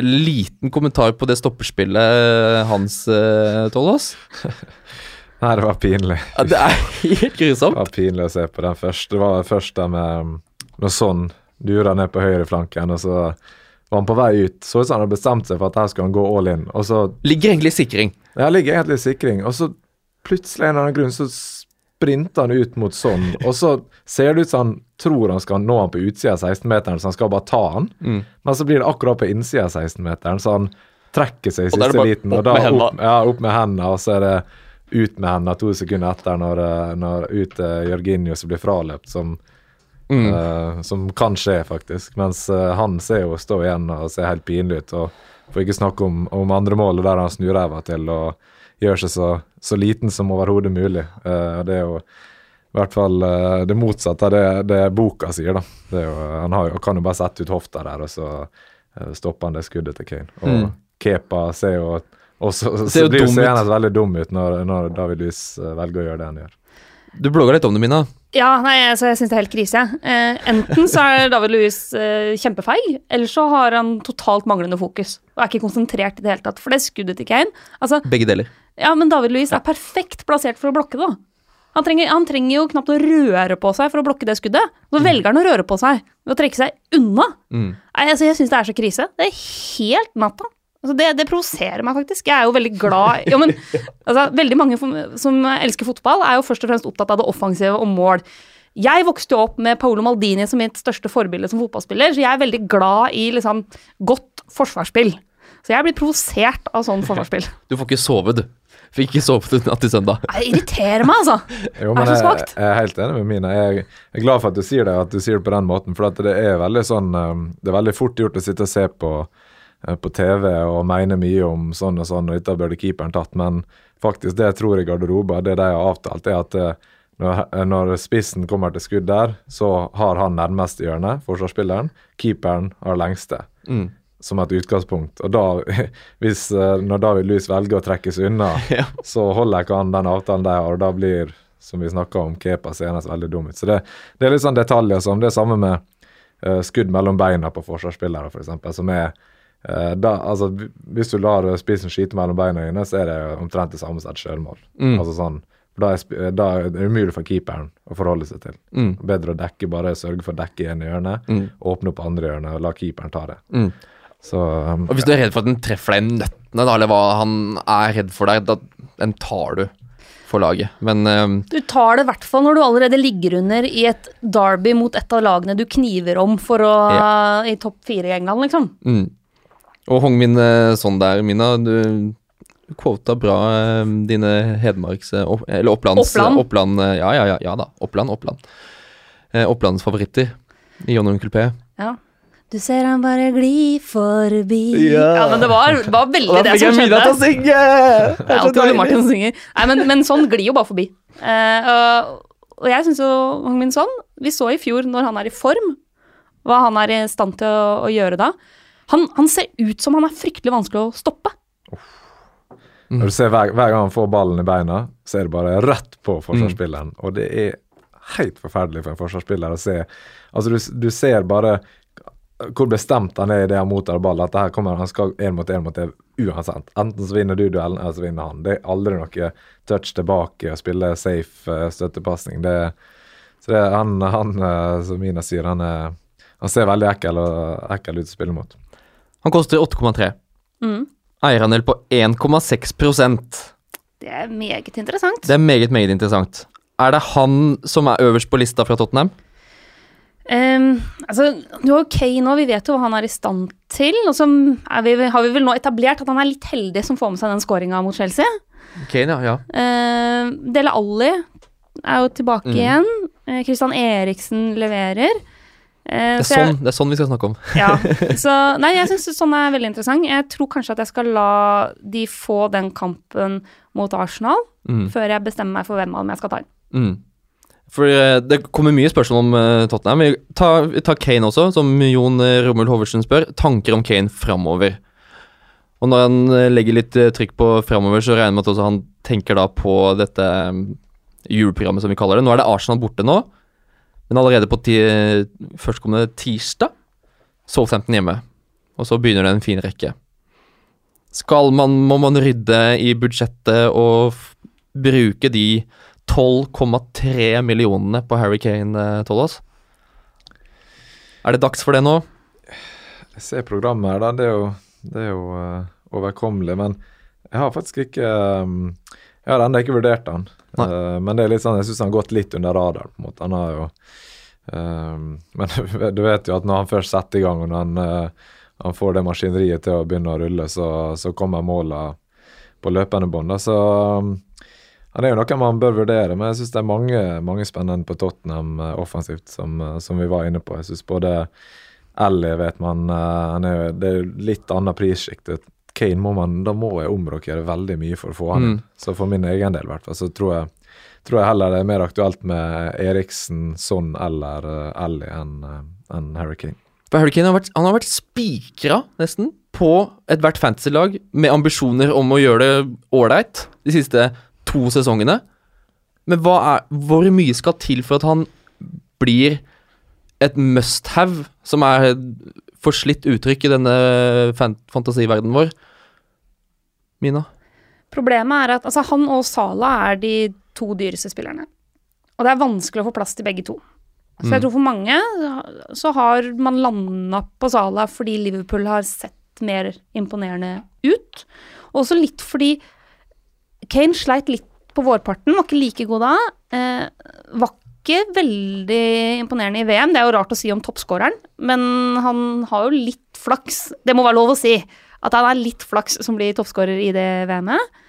Liten kommentar på det stopperspillet hans, uh, Tollås. [laughs] Nei, det var pinlig. Ja, det er helt grusomt. Det var pinlig å se på den første. Det var først den med Når sånn dura ned på høyreflanken, og så var han på vei ut. Så ut som han hadde bestemt seg for at her skulle han gå all in. Og så Ligger egentlig i sikring. Ja, ligger egentlig i sikring, og så plutselig en eller annen grunn så sprinter han ut mot sånn, og så ser det ut som han tror han skal nå han på utsida av 16-meteren, så han skal bare ta han. Mm. Men så blir det akkurat på innsida av 16-meteren, så han trekker seg i Og siste bare liten. Og da opp, ja, opp med hendene, og så er det ut med hendene to sekunder etter, når, eh, når ut uh, Jørginio som blir fraløpt, som, Mm. uh, som kan skje, faktisk. Mens uh, han ser jo stå igjen og ser helt pinlig ut. og For ikke snakke om, om andre målet der han snur ræva til og gjør seg så, så liten som overhodet mulig. Uh, det er jo i hvert fall uh, det motsatte av det, det boka sier, da. Det er jo, han har han kan jo bare sette ut hofta der, og så uh, stopper han det skuddet til Kane. Og Mm. Kepa ser jo og så, Ser så blir jo dum veldig dum ut når, når David Luiz velger å gjøre det han gjør. Du blogga litt om det, Mina. Ja, nei, altså, jeg syns det er helt krise. Eh, enten så er David Louis eh, kjempefeig, eller så har han totalt manglende fokus. Og er ikke konsentrert i det hele tatt. For det skuddet til Kane Altså, Begge deler. Ja, men David Louis er perfekt plassert for å blokke da. Han trenger, han trenger jo knapt å røre på seg for å blokke det skuddet. Så velger han å røre på seg ved å trekke seg unna. Mm. Altså, jeg syns det er så krise. Det er helt natta. Altså, det det provoserer meg faktisk. Jeg er jo veldig glad Jo, men [laughs] altså, veldig mange som- som elsker fotball, er jo først og fremst opptatt av det offensive og mål. Jeg vokste jo opp med Paolo Maldini som mitt største forbilde som fotballspiller, så jeg er veldig glad i liksom, godt forsvarsspill. Så jeg blir provosert av sånn [laughs] forsvarsspill. Du får ikke sove, du. Fikk ikke sove natt til søndag. Det irriterer meg, altså. Jo, Er så jeg, svakt. jeg er helt enig med Mina. Jeg er glad for at du sier det, at du sier det på den måten. For at det er veldig sånn eh, Det er veldig fort gjort å sitte og se på, eh, på TV og mene mye om sånn og sånn, og dette burde keeperen tatt. Men faktisk det jeg tror i garderoben, det de har avtalt, er at eh, når, når spissen kommer til skudd der, så har han nærmeste hjørne, forsvarsspilleren. Keeperen har lengste Mm. Som et utgangspunkt. Og da, [laughs] hvis eh, når David Luz velger å trekke seg unna, [laughs] Ja. så holder ikke han den avtalen de har, og da blir, som vi snakka om, Kepa senest veldig dum ut. Så det, det er litt sånn detaljer som Det er samme med uh, skudd mellom beina på forsvarsspillere, f.eks., som er uh, da, altså, Hvis du lar spissen skyte mellom beina dine, så er det omtrent det samme som et sjølmål. Mm. Altså sånn, da er, da er det umulig for keeperen å forholde seg til. Mm. Bedre å dekke, bare sørge for å dekke i ene hjørnet, Mm. åpne opp andre hjørnet og la keeperen ta det. Mm. Så um, Og hvis du er redd for at den treffer deg i nøttene, da, eller hva han er redd for deg, da den tar du for laget. Men um, Du tar det i hvert fall når du allerede ligger under i et derby mot et av lagene du kniver om for å i topp fire i England, liksom. mm. Og Hong Min eh, sånn der, Mina, du quota bra eh, dine Hedmarks eh, opp, Eller Opplands Oppland. Oppland ja, ja, ja, ja da. Oppland, Oppland. Eh, Opplands favoritter i John Onkel P. Ja. Du ser han bare gli forbi Ja. men det var, var veldig det som skjedde. synge! Det er alltid Ole Martin som synger. Nei, men, men sånn glir jo bare forbi. Eh, og, og jeg syns jo Hong Min Son Vi så i fjor, når han er i form, hva han er i stand til å, å gjøre da. Han, han ser ut som han er fryktelig vanskelig å stoppe. Når du ser hver, hver gang han får ballen i beina, så er det bare rett på forsvarsspilleren. Og det er helt forferdelig for en forsvarsspiller å se. Altså, du, du ser bare hvor bestemt han er i det han mottar ball. At det her kommer han skal én mot én mot det uansett. Enten så vinner du duellen, eller så vinner han. Det er aldri noe touch tilbake og spille safe uh, støttepasning. Det, så det, han, han uh, som Mina sier, han, er, han ser veldig ekkel, og, ekkel ut å spille mot. Han koster 8,3. Mm. Eierandel på 1,6% Det er meget interessant. Det er meget, meget interessant. Er det han som er øverst på lista fra Tottenham? Ehm, altså, du jo Kane nå, vi vet jo hva han er i stand til. Og så er vi, har vi vel nå etablert at han er litt heldig som får med seg den skåringa mot Chelsea. Kane, ja. ja. Uh, Dele Alli er jo tilbake Mm. igjen. Christian Eriksen leverer. Uh, Det, er så jeg- sånn, det er sånn vi skal snakke om. [laughs] Ja, [laughs] så Nei, jeg syns sånn er veldig interessant. Jeg tror kanskje at jeg skal la de få den kampen mot Arsenal, Mm. før jeg bestemmer meg for hvem av dem jeg skal ta inn. Mm. For eh, det kommer mye spørsmål om eh, Tottenham. Vi tar, Kane også, som Jon eh, Rommel Hoversen spør. Tanker om Kane framover. Og når han legger litt trykk på framover, så regner jeg med at han tenker da på dette juleprogrammet, som vi kaller det. Nå er det Arsenal borte nå, men allerede på ti, førstkommende tirsdag Southampton hjemme. Og så begynner det en fin rekke. Skal man, må man rydde i budsjettet og bruke de 12,3 millionene på Harry Kane, Tollas. Tollås? Er det dags for det nå? Jeg ser programmet her, da. Det er jo, det er jo uh, overkommelig. Men jeg har faktisk ikke um, Jeg har ennå ikke vurdert han. Eh, men det er litt sånn, jeg syns han har gått litt under radaren. på en måte. Han har jo um, [laughs] Men du vet jo at når han først setter i gang, og når han, uh, han får det maskineriet til å begynne å rulle, så, så kommer måla på løpende bånd. Så um, han er jo noe man bør vurdere, men jeg syns det er mange, mange spennende på Tottenham eh, offensivt, som, eh, som vi var inne på. Jeg synes både Ellie vet man eh, han er, Det er litt annet prissjikt. Kane må man, da må jeg omrokere veldig mye for å få han inn. Mm. Så for min egen del, i hvert fall, så tror jeg, tror jeg heller det er mer aktuelt med Eriksen, Son eller Ellie enn enn Harry Kane. For Harry Kane har vært, han har vært spikra, nesten, på ethvert fantasy-lag med ambisjoner om å gjøre det ålreit de siste to sesongene. Men er, hvor mye skal til for at han blir et must-have, som er et forslitt uttrykk i denne fantasiverdenen vår? Mina? Problemet er at altså, han og Sala er de to dyreste spillerne. Og det er vanskelig å få plass til begge to. Så jeg Mm. tror for mange så har man landa på Sala fordi Liverpool har sett mer imponerende ut. Og også litt fordi Kane sleit litt på vårparten, var ikke like god da. Eh, var ikke veldig imponerende i VM. Det er jo rart å si om toppskåreren, men han har jo litt flaks. Det må være lov å si. At han er litt flaks som blir toppskårer i det VM-et.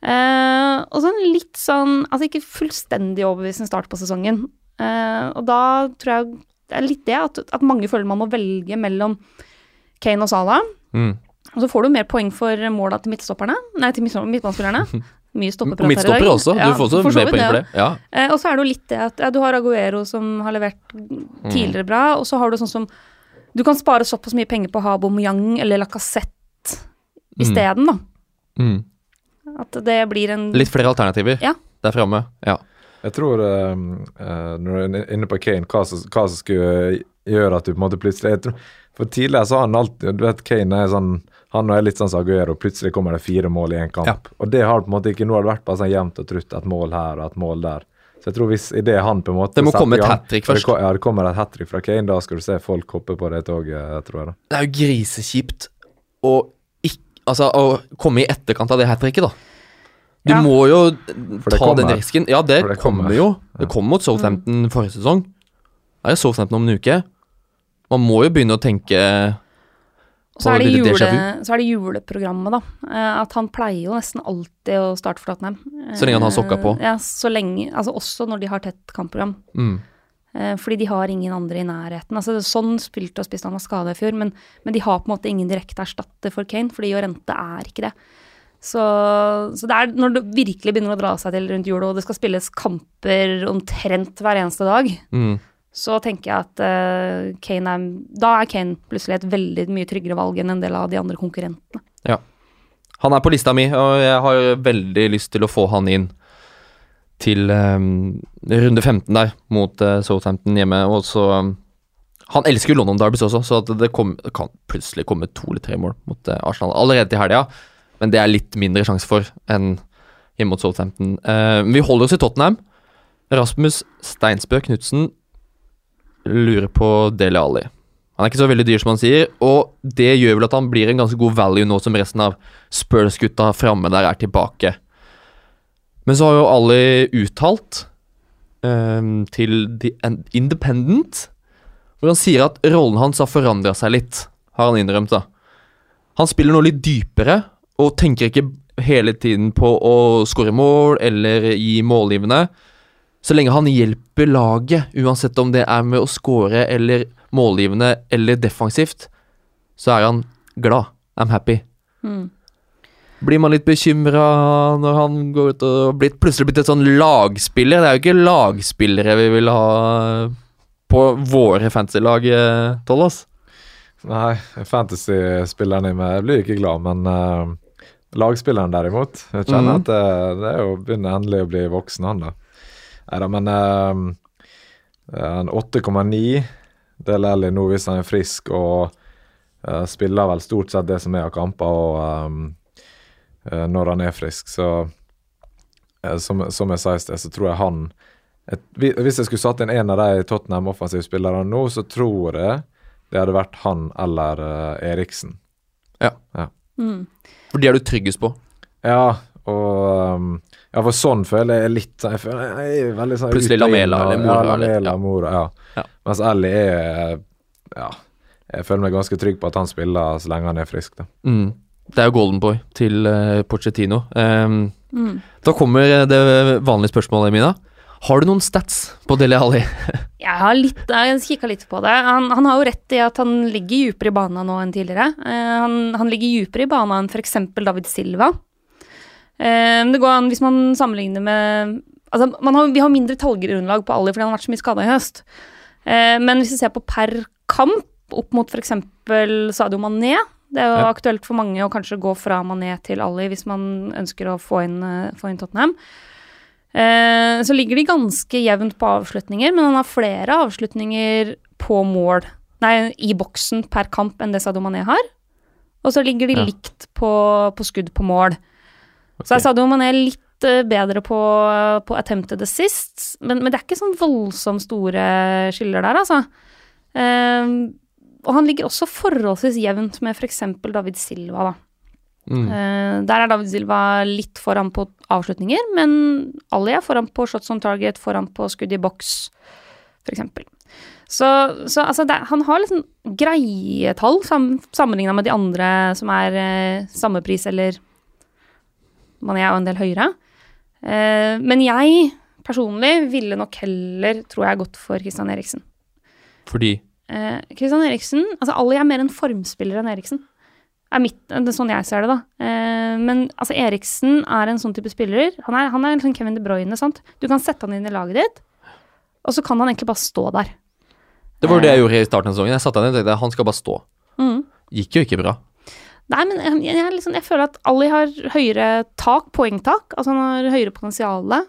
Eh, og sånn litt sånn Altså ikke fullstendig overbevisende start på sesongen. Eh, og da tror jeg det er litt det at, at mange føler man må velge mellom Kane og Salah. Mm. Og så får du mer poeng for måla til midtstopperne. Nei, til midt- midtbanespillerne. [laughs] Mye Og stoppeprat her i dag. Midtstopper også. Ja, du får også mer poeng for det. Ja. ja. Eh, og så er det jo litt det at ja, du har Aguero som har levert tidligere bra, og så har du sånn som Du kan spare såpass mye penger på å ha Bomyang eller Lacassette Mm. isteden, da. Mm. At det blir en Litt flere alternativer Ja. der framme. Ja. Jeg tror, uh, eh, når du er inne på Kane, hva som, hva som skulle gjøre at du på en måte plutselig jeg tror, For tidligere så har han alltid Du vet, Kane er sånn Han er litt sånn som Aguero, plutselig kommer det fire mål i én kamp. Ja. Og det har på en måte ikke Nå har det vært bare sånn jevnt og trutt, et mål her og et mål der. Så jeg tror hvis i det han på en måte Det må komme et hat trick først. det. Ja, det kommer et hat trick fra Kane, da skal du se folk hoppe på det toget, tror jeg. da. Det er jo grisekjipt å, altså, å komme i etterkant av det hat tricket, da. Du Ja. må jo ta den risken. Ja, det, det kommer. kommer. jo. Det kom mot Southampton forrige sesong. Det er jo Southampton om en uke. Man må jo begynne å tenke så er, det jule, så er det juleprogrammet, da. Eh, At han pleier jo nesten alltid å starte for Tottenham. Så lenge han har sokka på. Eh, Ja, så lenge Altså også når de har tett kampprogram. mm. Eh, Fordi de har ingen andre i nærheten. Altså Sånn spilte og spiste han var skada i fjor, men, men de har på en måte ingen direkte erstatter for Kane, fordi Jorente er ikke det. Så, så det er når det virkelig begynner å dra seg til rundt jul, og det skal spilles kamper omtrent hver eneste dag, Mm. Så tenker jeg at uh, Kane er Da er Kane plutselig et veldig mye tryggere valg enn en del av de andre konkurrentene. Ja. Han er på lista mi, og jeg har veldig lyst til å få han inn til um, runde 15 der, mot uh, Southampton hjemme. Og så um, Han elsker jo London Derbys også, så det, kom, det kan plutselig komme to eller tre mål mot uh, Arsenal allerede til helga. Men det er litt mindre sjanse for enn hjemme mot Southampton. Vi holder oss i Tottenham. Rasmus Steinsbø Knutsen lurer på Dele Alli. Han er ikke så veldig dyr som han sier, og det gjør vel at han blir en ganske god value nå som resten av Spurs-gutta framme der er tilbake. Men så har jo Ali uttalt um, til The Independent, hvor han sier at rollen hans har forandra seg litt, har han innrømt, da. Han spiller nå litt dypere, og tenker ikke hele tiden på å skåre mål eller gi målgivende. Så lenge han hjelper laget, uansett om det er med å score eller målgivende eller defensivt, så er han glad. I'm happy. Mm. Blir man litt bekymra når han går ut og blitt, plutselig blitt et sånn lagspiller? Det er jo ikke lagspillere vi vil ha på våre fantasy-lag, eh, Nei, fantasy-spilleren i meg blir ikke glad, men uh, lagspilleren derimot Jeg kjenner mm. at det, det er jo begynner endelig å bli voksen, han da. Nei da, men uh, en 8,9 Del Alli nå hvis han er frisk og uh, spiller vel stort sett det som er av kamper og um, uh, når han er frisk, så uh, som, som jeg sa i sted, så tror jeg han et, Hvis jeg skulle satt inn en av de Tottenham offensive spillerne nå, så tror jeg det hadde vært han eller uh, Eriksen. Mm. For de er du tryggest på. Ja, og um, Ja, for sånn føler jeg litt Jeg, føler, jeg er veldig sånn Plutselig ut Lamela eller Mora, Ja, Lamela, ja. Mora, ja. Ja. Mens Ellie er Ja. Jeg føler meg ganske trygg på at han spiller så lenge han er frisk, da. Mm. Det er jo golden boy til uh, Pochettino. Um, Mm. da kommer eh, det vanlige spørsmålet, Mina. Har du noen stats på Dele Alli? [laughs] Jeg har litt, jeg kikka litt på det. Han, han har jo rett i at han ligger dypere i banen nå enn tidligere. Uh, han, han ligger dypere i banen enn f.eks. David Silva. Eh, det går an hvis man sammenligner med Altså, man har, vi har mindre tallgrunnlag på Ali fordi han har vært så mye skada i høst. Eh, men hvis vi ser på per kamp, opp mot f.eks. Sadio Mané Det er jo Ja. aktuelt for mange å kanskje gå fra Mané til Ali hvis man ønsker å få inn, eh, få inn Tottenham. Eh, så ligger de ganske jevnt på avslutninger, men han har flere avslutninger på mål, nei, i boksen per kamp enn det Sadio Mané har. Og så ligger de Ja. likt på, på skudd på mål. Så er Ok. Sadio Mané litt eh, bedre på, på attempted sist, men, men det er ikke sånn voldsomt store skiller der, altså. Um, og han ligger også forholdsvis jevnt med f.eks. David Silva, da. Mm. Uh, der er David Silva litt foran på avslutninger, men Ali er foran på shots on target, foran på skudd i boks, f.eks. Så, så altså det, han har liksom greie tall sam, sammenligna med de andre som er uh, samme pris, eller Man er jo en del høyere. Eh, men jeg personlig ville nok heller, tror jeg, gått for Christian Eriksen. Fordi Eh, Christian Eriksen Altså, Ali er mer en formspiller enn Eriksen. Er mitt, det er sånn jeg ser det, da. Eh, men altså, Eriksen er en sånn type spiller. Han er, han er en sånn Kevin De Bruyne, sant. Du kan sette han inn i laget ditt, og så kan han egentlig bare stå der. Det var jo det jeg gjorde i starten av sesongen. Jeg satte han inn og tenkte han skal bare stå. Mm. Gikk jo ikke bra. Nei, men jeg, jeg, liksom, jeg føler at Ali har høyere tak, poengtak. Altså han har høyere potensial eh,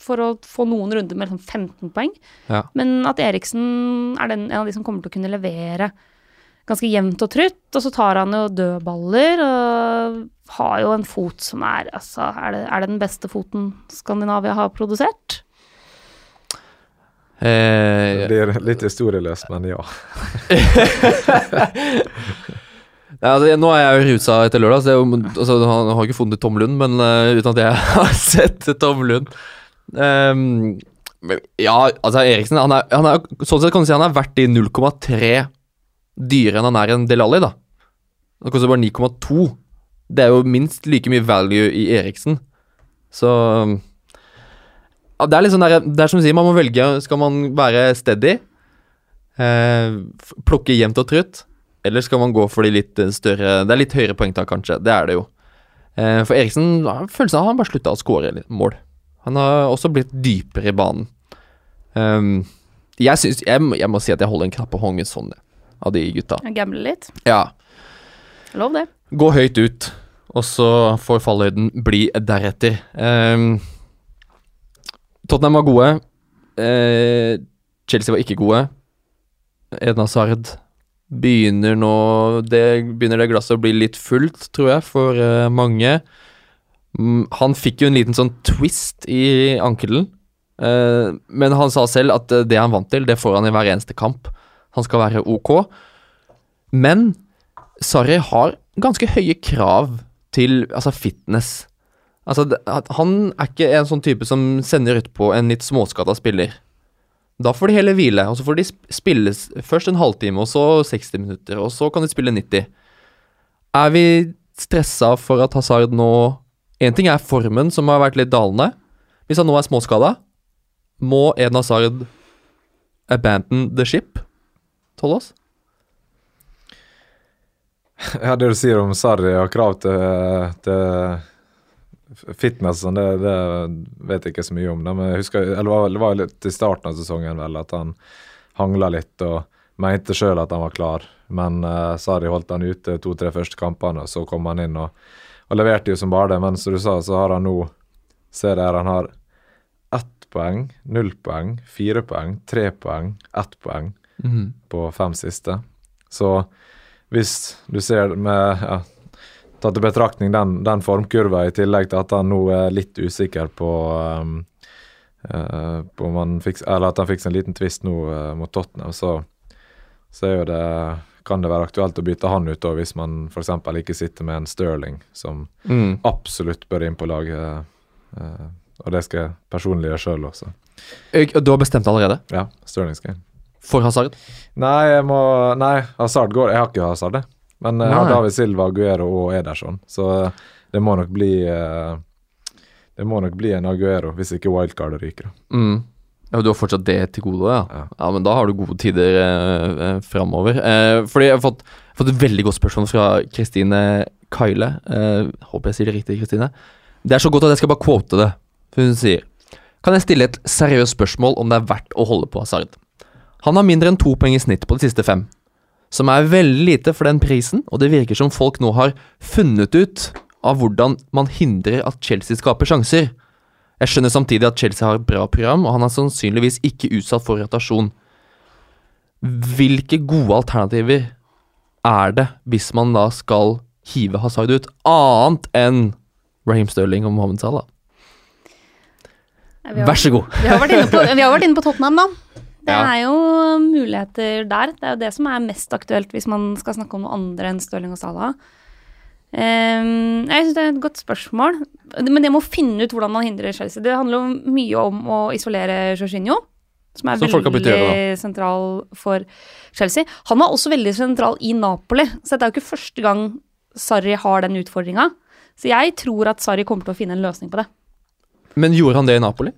for å få noen runder med liksom 15 poeng. Ja. Men at Eriksen er den, en av de som kommer til å kunne levere ganske jevnt og trutt. Og så tar han jo dødballer og har jo en fot som er Altså, er det, er det den beste foten Skandinavia har produsert? Eh, Det blir litt historieløst, men ja. [laughs] [laughs] Ja, altså, nå er jeg jo rusa etter lørdag, så jeg, altså, han har ikke funnet Tom Lund, men uh, uten at jeg [laughs] har sett Tom Lund. Um, ja, altså Eriksen han er, han er, Sånn sett kan du si han er verdt de 0,3 dyrere enn han er en Delali, da. Han koster bare 9,2. Det er jo minst like mye value i Eriksen. Så ja, Det er litt sånn der, det er som du sier, man må velge. Skal man være steady? Eh, plukke jevnt og trutt? Eller skal man gå for de litt eh, større Det er litt høyere poengtak, kanskje. Det er det jo. Eh, for Eriksen følelsen av at han bare slutta å skåre mål. Han har også blitt dypere i banen. Um, jeg, synes, jeg, jeg må si at jeg holder en knapp på hånden sånn, av de gutta. Gamble litt. Ja. Lov det. Gå høyt ut, og så får fallhøyden bli deretter. Um, Tottenham var gode. Eh, Chelsea var ikke gode. Edna Hazard begynner nå det, Begynner det glasset å bli litt fullt, tror jeg, for uh, mange. Mm, han fikk jo en liten sånn twist i ankelen, uh, men han sa selv at eh, det han vant til, det får han i hver eneste kamp. Han skal være ok. Men Sarri har ganske høye krav til altså fitness. Altså, han er ikke en sånn type som sender ut på en litt småskada spiller. Da får de heller hvile, og så får de spille først en halvtime, og så 60 minutter, og så kan de spille 90. Er vi stressa for at Hazard nå En ting er formen, som har vært litt dalende. Hvis han nå er småskada, må Eden Hazard abandon the ship? Tollås? Ja, det du sier om Sarri og krav til, til fitness, sånn, det, det vet jeg ikke så mye om. Da. Men jeg husker, eller det var, litt i starten av sesongen vel, at han hangla litt og mente sjøl at han var klar. Men uh, Sarri holdt han ute to-tre første kampene, og så kom han inn og, og leverte jo som bare det. Men som du sa, så har han nå Se der, han har ett poeng, null poeng, fire poeng, tre poeng, ett poeng mm. på fem siste. Så hvis du ser med ja, Tatt i betraktning den, den formkurva, i tillegg til at han nå er litt usikker på um, uh, på fikk, Eller at han fikk en liten twist nå uh, mot Tottenham, så, så det kan det være aktuelt å bytte han ut hvis man f.eks. ikke sitter med en Sterling, som Mm. absolutt bør inn på laget. Uh, og det skal jeg personlig gjøre sjøl også. Du har bestemt allerede? Ja, Sterling skal inn. For Hazard? Nei, jeg må Nei, Hazard går Jeg har ikke Hazard, det. Men uh. David Silva, Aguero og Ederson, så eh, det må nok bli uh, Det må nok bli en Aguero, hvis ikke wildcard ryker. Mm. Ja, Du har fortsatt det til gode, ja. Ja. Ja, men da har du gode tider eh, framover. Eh, fordi jeg har fått, fått et veldig godt spørsmål fra Kristine Kaile. Eh, håper jeg sier det riktig, Kristine. Det er så godt at jeg skal bare quote det. For hun sier Kan jeg stille et seriøst spørsmål om det er verdt å holde på Hazard? Han har mindre enn to poeng i snitt på de siste fem. Som er veldig lite for den prisen, og det virker som folk nå har funnet ut av hvordan man hindrer at Chelsea skaper sjanser. Jeg skjønner samtidig at Chelsea har et bra program, og han er sannsynligvis ikke utsatt for rotasjon. Hvilke gode alternativer er det hvis man da skal hive Hazard ut, annet enn Raheem Sterling og Mohammed Salah? Vær så god. Vi har vært inne på, vi har vært inne på Tottenham, da. Det Ja. er jo muligheter der. Det er jo det som er mest aktuelt hvis man skal snakke om noe andre enn Stirling og Salah. Um, jeg syns det er et godt spørsmål. Men det må finne ut hvordan man hindrer Chelsea. Det handler jo mye om å isolere Jorginho, som er Som å veldig sentral for Chelsea. Han var også veldig sentral i Napoli, så det er jo ikke første gang Sarri har den utfordringa. Så jeg tror at Sarri kommer til å finne en løsning på det. Men gjorde han det i Napoli?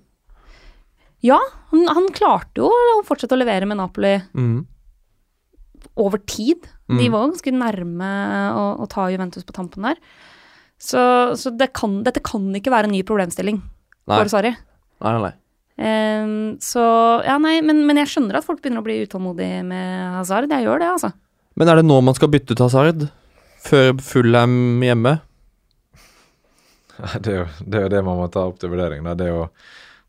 Ja, han, han klarte jo å fortsette å levere med Napoli Mm. over tid. De Mm. var jo ganske nærme å, å ta Juventus på tampen der. Så, så det kan, dette kan ikke være en ny problemstilling Nei. for Sarri. Nei, nei, nei. Ehm, så ja, nei, men, men jeg skjønner at folk begynner å bli utålmodige med Hazard. Jeg gjør det, altså. Men er det nå man skal bytte ut Hazard? Før Fullham hjemme? [laughs] Det er, jo, det er jo det man må ta opp til vurdering. da. Det er jo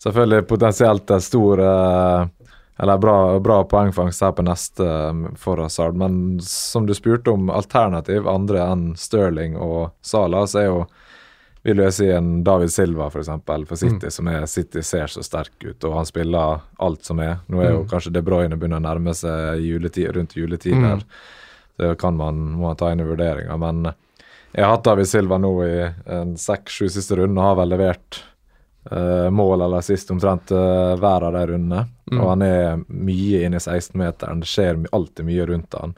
selvfølgelig potensielt en stor eh, eller bra, bra poengfangst her på neste eh, for Hazard, men som du spurte om alternativ andre enn Sterling og Salah, så er jo vil jeg si en David Silva for eksempel, for City, som er City ser så sterk ut, og han spiller alt som er. Nå er jo Mm. kanskje De Bruyne begynner å nærme seg juletid, rundt juletider. Mm. Det kan man, må man ta inn i vurderinga, men jeg har hatt David Silva nå i en seks-sju siste runde og har vel levert eh, mål eller sist omtrent uh, hver av de rundene. Mm. Og han er mye inne i 16-meteren. Det skjer my- alltid mye rundt han.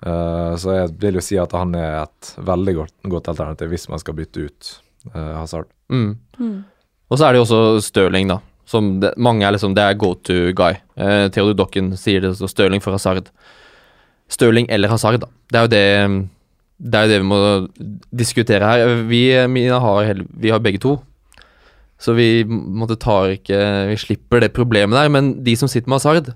Uh, så jeg vil jo si at han er et veldig godt, godt alternativ hvis man skal bytte ut eh, Hazard. Mm. Mm. Og så er det jo også Stirling, da. Som det, mange er liksom Det er go to guy. Eh, Theodor Dokken sier det, så Stirling for Hazard. Stirling eller Hazard, da. Det er jo det Det er jo det vi må diskutere her. Vi, Mina, har, vi har begge to. Så vi måtte tar ikke Vi slipper det problemet der. Men de som sitter med Hazard,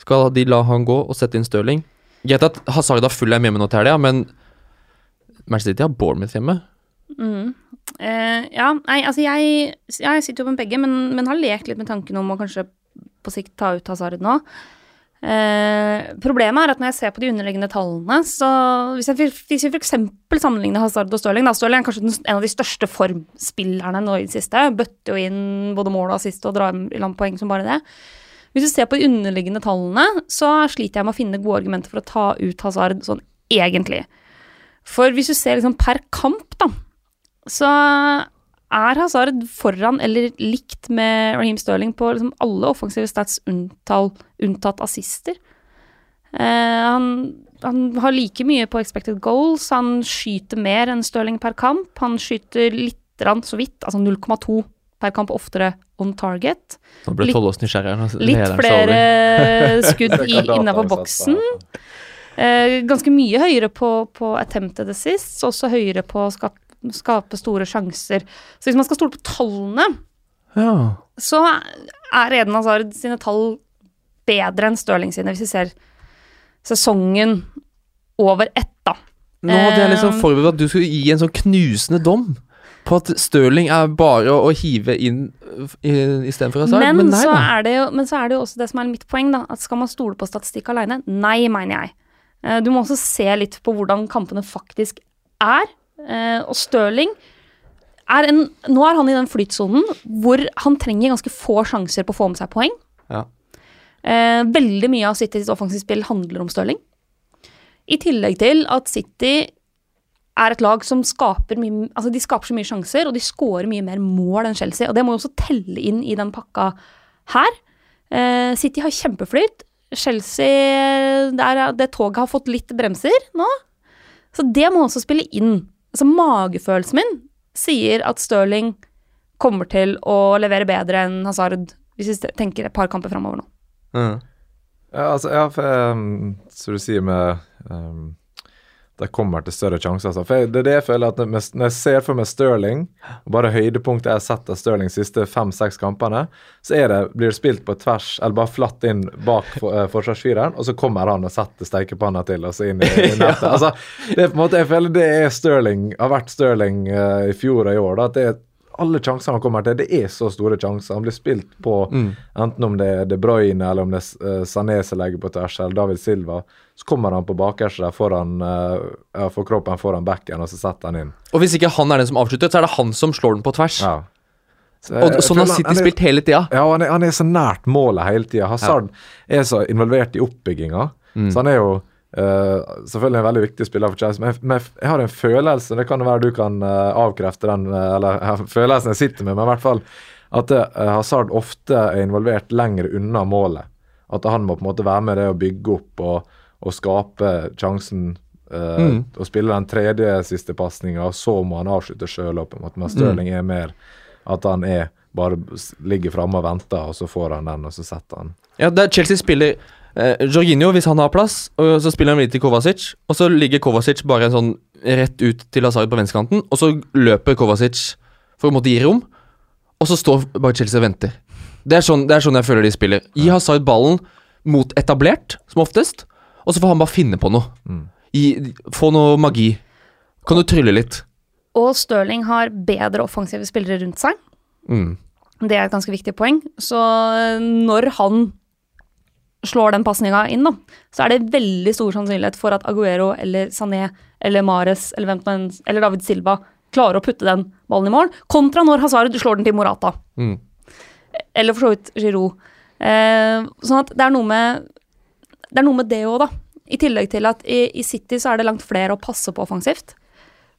skal de la han gå og sette inn Stirling? Greit at Hazard har full hjemme nå til helga, men Manchester City har Bournemouth hjemme. Mm. Eh, ja, nei, altså jeg, jeg sitter jo med begge, men, men har lekt litt med tanken om å kanskje på sikt ta ut Hazard nå. Eh, problemet er at når jeg ser på de underliggende tallene, så hvis, jeg, hvis vi f.eks. sammenligner Hazard og Stirling da, Stirling er kanskje en av de største formspillerne nå i det siste. Bøtter jo inn både mål og assist og drar i land poeng som bare det. Hvis du ser på de underliggende tallene, så sliter jeg med å finne gode argumenter for å ta ut Hazard sånn egentlig. For hvis du ser liksom per kamp, da, så er Hazard foran eller likt med Raheem Sterling på liksom alle offensive stats unntall, unntatt assister. Eh, han, han, har like mye på expected goals, han skyter mer enn Sterling per kamp. Han skyter litt så vidt, altså 0,2 per kamp oftere on target. Nå ble Tollås nysgjerrig. Litt flere [laughs] skudd innafor boksen. Eh, ganske mye høyere på, på attempted assists, også høyere på skap skape store sjanser. Så hvis man skal stole på tallene, ja. så er Eden Hazard sine tall bedre enn Stirling sine, hvis vi ser sesongen over ett, da. Nå hadde jeg liksom forberedt at du skulle gi en sånn knusende dom på at Stirling er bare å, å hive inn istedenfor Hazard. Men, men, nei, så er det jo, men så er det jo også det som er mitt poeng, da. At skal man stole på statistikk alene? Nei, mener jeg. Eh, du må også se litt på hvordan kampene faktisk er. Eh, og Stirling er en, Nå er han i den flytsonen hvor han trenger ganske få sjanser på å få med seg poeng. Ja. Eh, veldig mye av Citys offensivt spill handler om Stirling. I tillegg til at City er et lag som skaper mye Altså, de skaper så mye sjanser, og de scorer mye mer mål enn Chelsea. Og det må jo også telle inn i den pakka her. Eh, City har kjempeflyt. Chelsea der, Det toget har fått litt bremser nå. Så det må også spille inn. Altså, magefølelsen min sier at Stirling kommer til å levere bedre enn Hazard, hvis vi tenker et par kamper framover nå. Mm. Ja, altså, ja, for um, som du sier med um, det kommer til større sjanser. Altså. For det er det jeg føler at Når jeg ser for meg Stirling, bare høydepunktet jeg har sett av Stirling de siste fem-seks kampene, så er det, blir det spilt på tvers, eller bare flatt inn bak for, uh, forsvarsfyreren, og så kommer han og setter steikepanna til, og så inn i, i [laughs] nettet. altså, det er på en måte, Jeg føler det er Stirling, har vært Stirling uh, i fjor og i år. da, at det er alle sjansene han kommer til, det er så store sjanser. Han blir spilt på mm. enten om det er De Bruyne eller om det er Sané som legger på tvers, eller David Silva. Så kommer han på bakerste der foran ja, får kroppen foran backen, og så setter han inn. Og hvis ikke han er den som avslutter, så er det han som slår den på tvers. Ja. Så, og sånn har City spilt hele tida. Ja, han er, han er, så nært målet hele tida. Hazard ja. er så involvert i oppbygginga, mm. så han er jo Uh, selvfølgelig en veldig viktig spiller for Chelsea, men jeg, men jeg, har en følelse Det kan være du kan uh, avkrefte den, uh, eller [laughs] følelsen jeg sitter med, men i hvert fall at Hazard ofte er involvert lenger unna målet. At han må på en måte være med det å bygge opp og, og skape sjansen mm. og spille den tredje siste pasninga, og så må han avslutte sjøl. Men Stirling mm. er mer at han er bare ligger framme og venter, og så får han den, og så setter han. Ja, der Chelsea spiller Eh, Jorginho, hvis han har plass, og så spiller han videre til Kovacic. Og så ligger Kovacic bare sånn rett ut til Hazard på venstrekanten, og så løper Kovacic for å måtte gi rom, og så står bare Chelsea og venter. Det er, sånn, det er sånn jeg føler de spiller. Gi Hazard ballen mot etablert, som oftest, og så får han bare finne på noe. Mm. Gi, få noe magi. Kan du trylle litt? Og Stirling har bedre offensive spillere rundt seg. Mm. Det er et ganske viktig poeng. Så når han slår den pasninga inn, da, så er det veldig stor sannsynlighet for at Aguero eller Sané eller Mares eller, hvem, eller David Silva klarer å putte den ballen i mål, kontra når Hazard slår den til Morata. Mm. Eller for så vidt Giroud. Eh, sånn at det er noe med det er noe med det òg, da. I tillegg til at i, i, City så er det langt flere å passe på offensivt.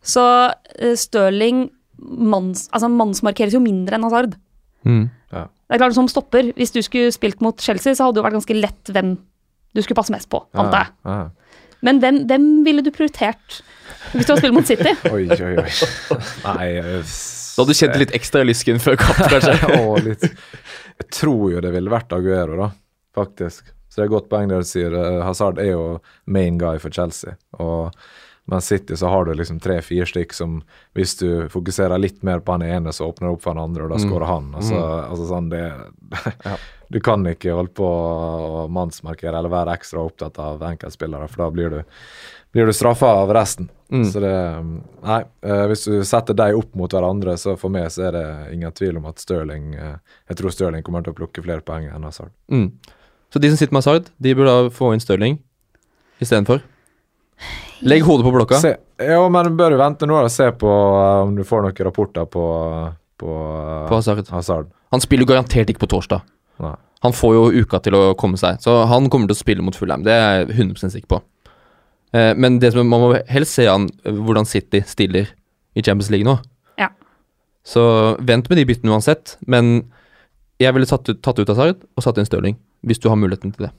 Så eh, Stirling manns, altså mannsmarkeres jo mindre enn Hazard. Mm. Det er klart Som stopper, hvis du skulle spilt mot Chelsea, så hadde det vært ganske lett hvem du skulle passe mest på, antar jeg. Ja, ja. Men hvem, hvem, ville du prioritert hvis du hadde spilt mot City? [laughs] oi, oi, oi. Nei Da hadde du kjent litt ekstra lysken før kamp, kanskje? [laughs] litt. Jeg tror jo det ville vært Aguero, da, faktisk. Så det er et godt poeng der du sier. Eh, Hazard er jo main guy for Chelsea. Og men City så har du liksom tre-fire stykk som hvis du fokuserer litt mer på han ene, så åpner det opp for han andre, og da mm. skårer han. Altså, mm. altså sånn det [laughs] ja. Du kan ikke holde på å mannsmarkere eller være ekstra opptatt av enkeltspillere, for da blir du, blir du straffa av resten. Mm. Så det Nei, uh, hvis du setter dem opp mot hverandre, så for meg så er det ingen tvil om at Stirling uh, Jeg tror Stirling kommer til å plukke flere poeng enn Hazard. Mm. Så de som sitter med Hazard, de burde da få inn Stirling istedenfor. Legg hodet på blokka. Se, ja, men bør du vente nå og se på uh, om du får noen rapporter på, på, uh, På Hazard. Hazard. Han spiller jo garantert ikke på torsdag. Nei. Han får jo uka til å komme seg, så han kommer til å spille mot Fulheim. Det er jeg 100% sikker på. Uh, men det som, man må helst se an hvordan City stiller i Champions League nå. Ja. Så vent med de byttene uansett, men jeg ville tatt ut, tatt ut Hazard og satt inn Stirling, hvis du har muligheten til det.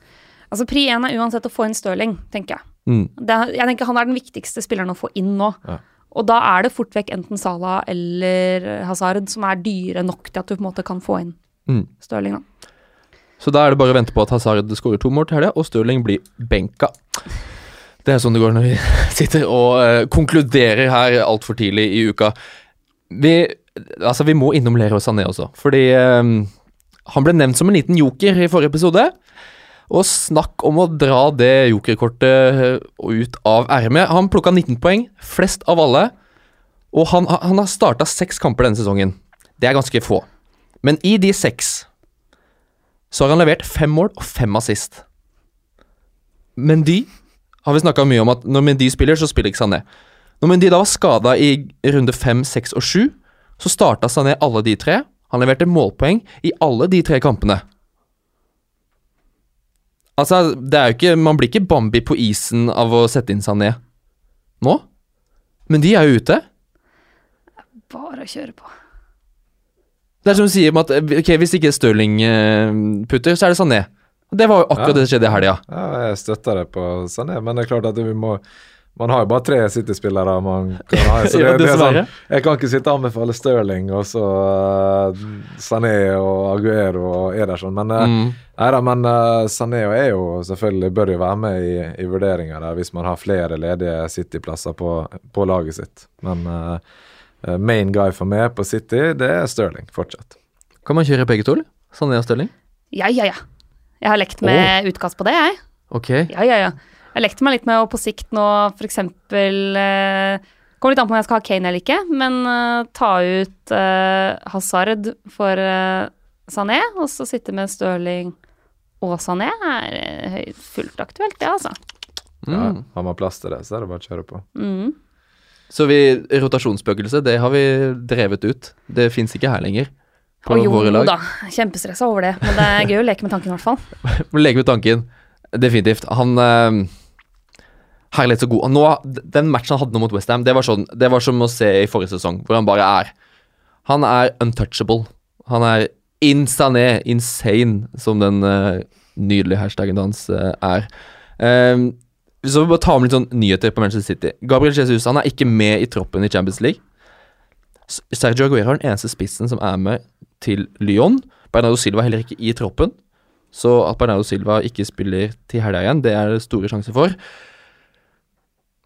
Altså Pri 1 er uansett å få inn Stirling, tenker jeg. Mm. Det, jeg tenker Han er den viktigste spilleren å få inn nå. Ja. Og da er det fort vekk enten Salah eller Hazard som er dyre nok til at du på en måte kan få inn Mm. Stirling. da. Så da er det bare å vente på at Hazard skårer to mål til helga, og Stirling blir benka. Det er sånn det går når vi [laughs] sitter og uh, konkluderer her altfor tidlig i uka. Vi, altså, vi må innom Leroy Sané også, fordi eh, han ble nevnt som en liten joker i forrige episode. Og snakk om å dra det jokerkortet eh, ut av ermet. Han plukka 19 poeng, flest av alle. Og han, han har starta seks kamper denne sesongen. Det er ganske få. Men i de seks så har han levert fem mål og fem assist. Mendy har vi snakka mye om at når Mendy spiller, så spiller ikke Sané. Når Mendy da var skada i runde fem, seks og sju, så starta Sané alle de tre. Han leverte målpoeng i alle de tre kampene. Altså, det er jo ikke Man blir ikke Bambi på isen av å sette inn Sané nå. Men de er jo ute. Bare å kjøre på. Det er som du sier om at ok, hvis ikke Stirling eh, putter, så er det Sané. Det var jo akkurat Ja. det som skjedde i helga. Ja, jeg støtter det på Sané, men det er klart at vi må Man har jo bare tre City-spillere man kan ha. [laughs] Så det, Ja, det er sånn, jeg kan ikke sitte og anbefale Stirling og så uh, Sané og Aguero og Ederson, men uh, Mm. Nei da, men uh, Sané og jo selvfølgelig bør jo være med i, i vurderinga hvis man har flere ledige City-plasser på, på laget sitt. Men uh, main guy for meg på City, det er Stirling fortsatt. Kan man kjøre begge to, eller? Sané og Stirling? Ja, ja, ja. Jeg har lekt med utkast på det, jeg. Ok. Ja, ja, ja. Jeg lekte meg litt med å på sikt nå eksempel eh, Kommer litt an på om jeg skal ha Kane eller ikke, men eh, ta ut eh, Hazard for eh, Sané, og så sitte med Stirling og Sané er eh, fullt aktuelt, det, altså. Ja, Mm. har man plass til det, så er det bare å kjøre på. Mm. Så vi, rotasjonsspøkelse, det har vi drevet ut. Det fins ikke her lenger. På Og jo våre lag. da, kjempestressa over det, men det er gøy å leke med tanken i hvert fall. [laughs] leke med tanken. Definitivt. Han eh, Herlighet så god. Nå, den matchen han hadde nå mot Westham, det, sånn, det var som å se i forrige sesong, hvor han bare er Han er untouchable. Han er insané, insane, som den uh, nydelige hashtaggen hans uh, er. Um, så vi bare ta med litt sånn nyheter på Manchester City. Gabriel Jesus han er ikke med i troppen i Champions League. Sergio Aguero er den eneste spissen som er med til Lyon. Bernardo Silva er heller ikke i troppen. Så at Bernardo Silva ikke spiller til helga igjen, det er det store sjanser for.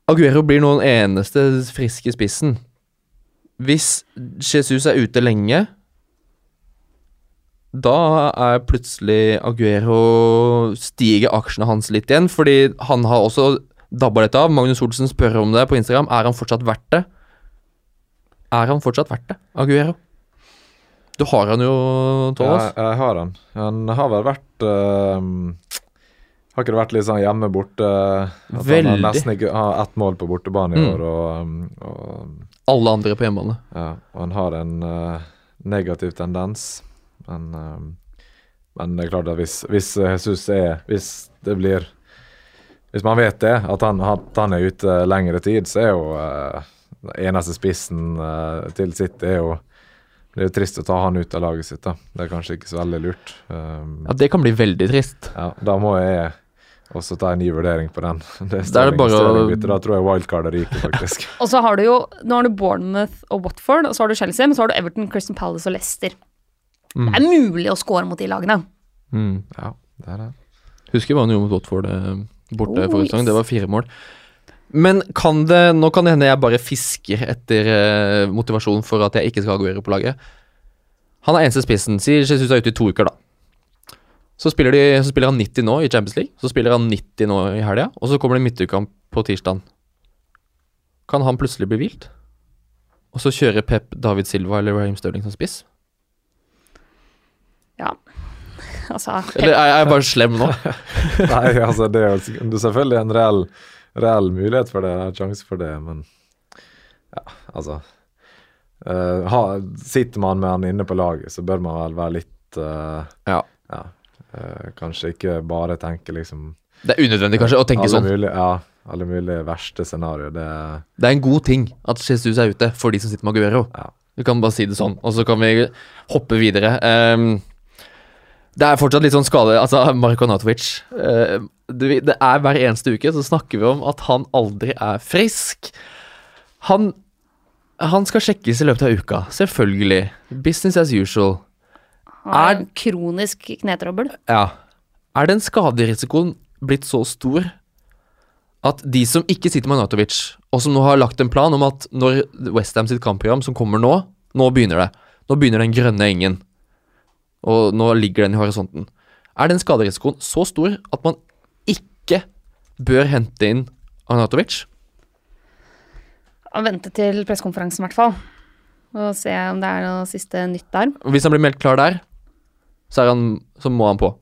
Aguero blir nå den eneste friske spissen. Hvis Jesus er ute lenge, da er plutselig Aguero Stiger aksjene hans litt igjen, fordi han har også dabba litt av. Magnus Olsen spør om det på Instagram. Er han fortsatt verdt det? Er han fortsatt verdt det, Aguero? Du har han jo, Ja, Thomas. jeg har han. Han har vel vært øhm, Har ikke det vært litt sånn hjemme borte at Han har nesten ikke har ett mål på bortebane i Mm. år, og, og, Alle andre på hjemmebane. ja, og han har en uh, negativ tendens. Men, uh, men det er klart at hvis, hvis Jesus er Hvis det blir Hvis man vet det, at han, at han er ute lengre tid, så er jo uh, eneste spissen øh, til sitt er jo det er jo trist å ta han ut av laget sitt. da. Det er kanskje ikke så veldig lurt. Um, Ja, det kan bli veldig trist. ja, da må jeg også ta en ny vurdering på den. [laughs] Det Da er det bare Da tror jeg wildcardet ryker, faktisk. [laughs] Og så har du jo Nå har du Bournemouth og Watford, og så har du Chelsea, men så har du Everton, Christian Palace og Leicester. Mm. Det er mulig å score mot de lagene. Mm. Ja, det er det. Husker hva han gjorde mot Watford eh, borte Oh, forrige yes. Det var fire mål. Men kan det Nå kan det hende jeg bare fisker etter eh, motivasjon for at jeg ikke skal ha Aguero på laget. Han er eneste spissen. Sier Jesus er ute i to uker, da. Så spiller, de, så spiller han 90 nå i Champions League. Så spiller han 90 nå i helga, og så kommer det midtukekamp på tirsdag. Kan han plutselig bli hvilt? Og så kjører Pep David Silva eller Raheem Stirling som spiss? Ja. Altså, Eller er jeg bare slem nå? [laughs] Nei, altså det er jo selvfølgelig en reell, reell mulighet for det, en sjanse for det, men ja, altså uh, ha, Sitter man med han inne på laget, så bør man vel være litt uh, Ja. ja eh, kanskje ikke bare tenke liksom Det er unødvendig kanskje å tenke sånn. Mulig, ja, alle mulige verste scenarioer. Det Det er en god ting at Jesus er ute for de som sitter med Aguero. Ja. Vi kan bare si det sånn, og så kan vi hoppe videre. Um, det er fortsatt litt sånn skade Altså, Marko Natovic uh, det, det er Hver eneste uke så snakker vi om at han aldri er frisk. Han Han skal sjekkes i løpet av uka. Selvfølgelig. Business as usual. Har Er- kronisk knetrøbbel. Ja. Er den skaderisikoen blitt så stor at de som ikke sitter med Natovic, og som nå har lagt en plan om at når Westham sitt kampprogram som kommer nå, nå begynner det. Nå begynner den grønne engen. Og nå ligger den i horisonten. Er den skaderisikoen så stor at man ikke bør hente inn Arnatovic? Vente til pressekonferansen, i hvert fall. Og se om det er noe siste nytt der. Hvis han blir meldt klar der, så, er han, så må han på.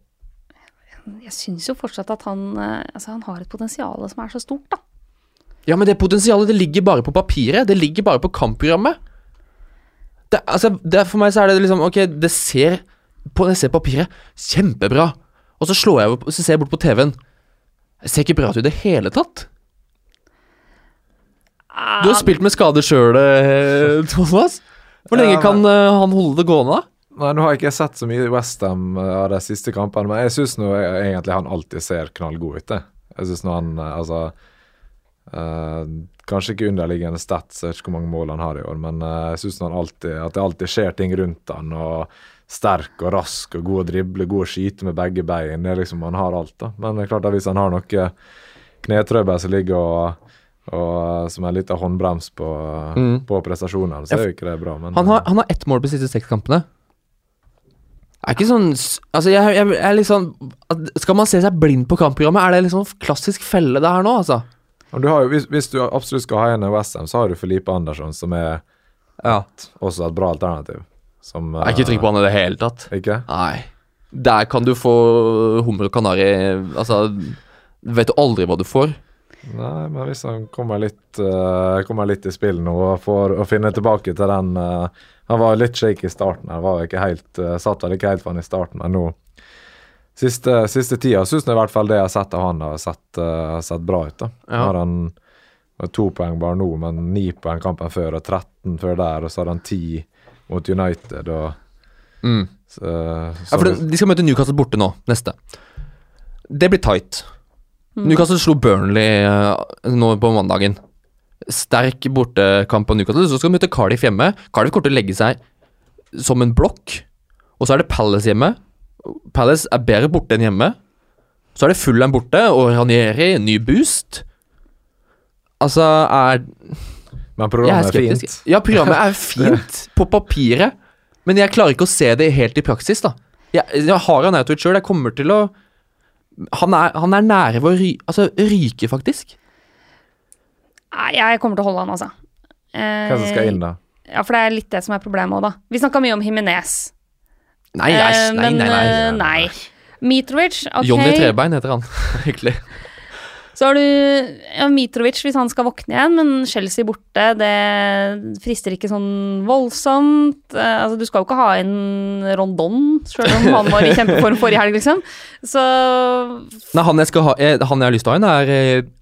Jeg syns jo fortsatt at han, eh, altså, han har et potensial som er så stort, da. Ja, men det potensialet det ligger bare på papiret. Det ligger bare på kampprogrammet. Det, altså, det, for meg så er det liksom Ok, det ser på, jeg ser papiret kjempebra. Og så slår jeg opp, så ser jeg bort på TV-en. Det ser ikke bra ut i det hele tatt. Du har spilt med skade sjøl, Thomas. Hvor lenge kan eh, han holde det gående, da? Nei, nå har jeg ikke sett så mye Westham av de siste kampene, men jeg syns egentlig han alltid ser knallgod ut. jeg. Jeg syns nå han eh, Altså eh, Kanskje ikke underliggende stats, jeg vet ikke hvor mange mål han har i år, men eh, jeg syns han alltid at det alltid skjer ting rundt han, og sterk og rask og god å drible, god å skyte med begge bein. Det er liksom Han har alt, da. Men det er klart at hvis han har noe knetrøbbel som ligger og og som er litt av håndbrems på, Mm. på prestasjonene, så er jo ikke det bra. Men Han har, han har ett mål på de siste seks kampene. Er ikke sånn Altså, jeg, jeg, jeg er litt sånn Skal man se seg blind på kampprogrammet? Er det liksom klassisk felle det her nå, altså? Du har jo, hvis, hvis du absolutt skal ha en i Westham, så har du Felipe Andersson, som er Ja. også et bra alternativ. Som, Jeg er ikke trygg på han i det hele tatt. Ikke? Nei. Der kan du få hummer og kanari Altså, vet du aldri hva du får. Nei, men hvis han kommer litt, uh, kommer litt i spill nå og får å finne tilbake til den uh, Han var litt shaky i starten. Han var ikke helt, uh, satt vel ikke helt for han i starten, men nå Siste, siste tida syns jeg i hvert fall det jeg har sett av han, har sett, sett bra ut. da. Ja. Har han har to poeng bare nå, men ni poeng kampen før, og 13 før der, og så har han ti mot United. og Mm. så, Ja, for den, De skal møte Newcastle borte nå, neste. Det blir tight. Mm. Newcastle slo Burnley eh, nå på mandagen. Sterk bortekamp på Newcastle. Så skal de møte Cardiff hjemme. Cardiff kommer til å legge seg som en blokk. Og så er det Palace hjemme. Palace er bedre borte enn hjemme. Så er det Fulham borte, og Ranieri, ny boost. Altså er Men programmet er er, fint. Ja, programmet er fint [laughs] på papiret, men jeg klarer ikke å se det helt i praksis, da. Jeg, jeg har han Autoit sjøl, jeg kommer til å han er, han er nære ved å ry, altså, ryke, faktisk. Nei, jeg kommer til å holde han, altså. Hvem som skal inn, da? Ja, for det er litt det som er problemet òg, da. Vi snakka mye om Himinez. Nei, nei, Eh, nei. men, nei, nei, eh, nei. Mitrovic, ok. Johnny Trebein heter han, [laughs] egentlig. Så har du ja, Mitrovic hvis han skal våkne igjen, men Chelsea borte, det frister ikke sånn voldsomt. Eh, altså, du skal jo ikke ha inn Rondon, sjøl om han var i [laughs] kjempeform forrige helg, liksom. Så Nei, han jeg, skal ha, jeg, han jeg har lyst til å ha inn, er eh,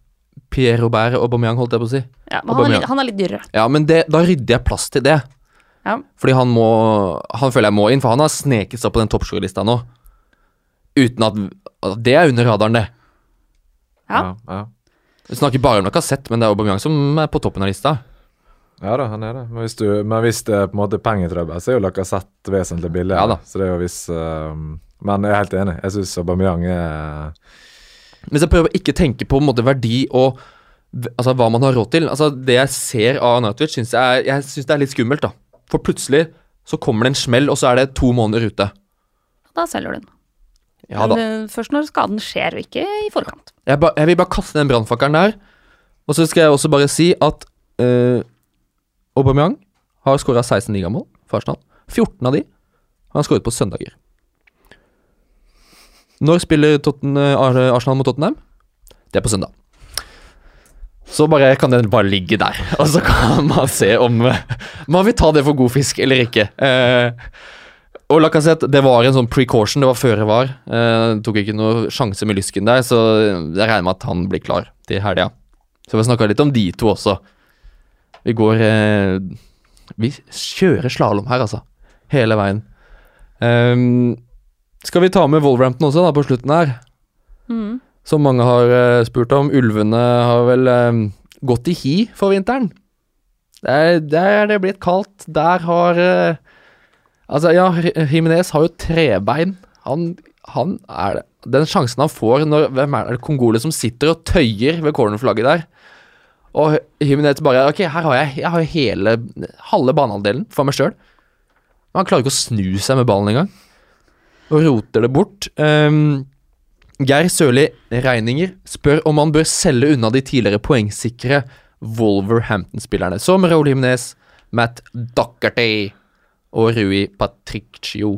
Pierre Robert Aubameyang, holdt jeg på å si. ja, men han, er han er litt dyrere. Ja, men det, da rydder jeg plass til det. Ja. Fordi han må Han føler jeg må inn, for han har sneket seg på den toppscorerlista nå. Uten at Det er under radaren, det. Ja. Ja, ja. Vi snakker bare om Lacassette, men det er Aubameyang som er på toppen av lista. Ja da, han er det. Men hvis, du, men hvis det er på en måte pengetrøbbel, så er jo Lacassette vesentlig billigere. Ja da. Så det er jo hvis ehm, Men jeg er helt enig. Jeg syns Aubameyang er Hvis jeg prøver å ikke tenke på, på en måte, verdi og altså, hva man har råd til altså, Det jeg ser av Nightwich, syns jeg, jeg synes det er litt skummelt. da For plutselig så kommer det en smell, og så er det to måneder ute. Da selger du den. Ja. Men eh, først når skaden skjer, og ikke i forkant. Jeg, ba, jeg vil bare kaste den brannfakkelen der. Og så skal jeg også bare si at uh, Aubameyang har skåra 16 ligamål for Arsenal. 14 av de har han skåret på søndager. Når spiller Totten, eh, Arsenal mot Tottenham? Det er på søndag. Så bare kan den bare ligge der, [laughs] og så kan man se om man vil ta det for god fisk eller ikke. Eh, og Lacassette, det var en sånn precaution, det var føre var. Eh, tok ikke noe sjanse med lysken der, så jeg regner med at han blir klar til helga. Så vi snakka litt om de to også. Vi går eh, Vi kjører slalåm her, altså. Hele veien. Um, skal vi ta med Wolverhampton også, da, på slutten her? Mm. Som mange har uh, spurt om. Ulvene har vel um, gått i hi for vinteren. Der, der er det blitt kaldt. Der har eh, Altså, ja, Jiminez har jo trebein. Han, han er det. Den sjansen han får når Hvem er det Kongole som sitter og tøyer ved cornerflagget der? Og Jiminez bare Ok, her har jeg, jeg har hele halve banehalvdelen for meg sjøl. Men han klarer ikke å snu seg med ballen engang. Og roter det bort. Um, Geir Sørli Reininger spør om han bør selge unna de tidligere poengsikre Wolverhampton-spillerne, som Raoul Jimenez, Matt Docherty og Rui Patricio.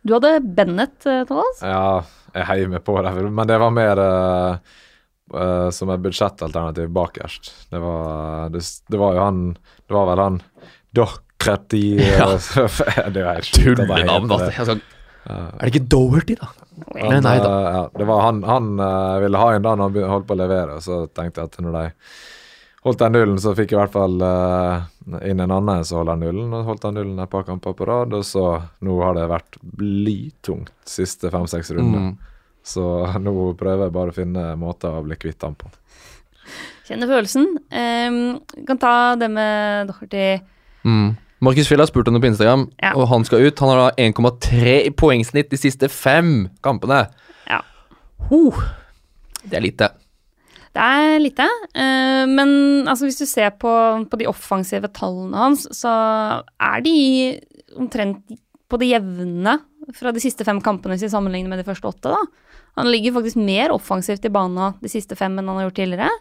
Du hadde Bennett, eh, Thomas. Ja, jeg heier meg på det, men det var mer uh, uh, som et budsjettalternativ bakerst. Det var, det, det var jo han Det var vel han Docherty [laughs] Ja. [laughs] Det er Tullenavn, da. altså. skal, er det ikke Doherty, da? Han, Nei, nei da. ja, det var han, han ville ha en da når han holdt på å levere, så tenkte jeg at når de holdt den nullen, så fikk jeg i hvert fall uh, inn en annen som holder nullen, og holdt den nullen et par kamper på rad, og så nå har det vært blytungt siste fem-seks runder. Mm. Så nå prøver jeg bare å finne måter å bli kvitt ham på. Kjenner følelsen. Um, kan ta det med Docherty. Mm. Markus Fjell har spurt om det på Instagram, Ja. og han skal ut. Han har da 1,3 i poengsnitt de siste fem kampene. Ja. Huh. Det er lite. Det er lite, eh, men altså, hvis du ser på, på de offensive tallene hans, så er de omtrent på det jevne fra de siste fem kampene hvis vi sammenligner med de første åtte. da. Han ligger faktisk mer offensivt i bana de siste fem enn han har gjort tidligere.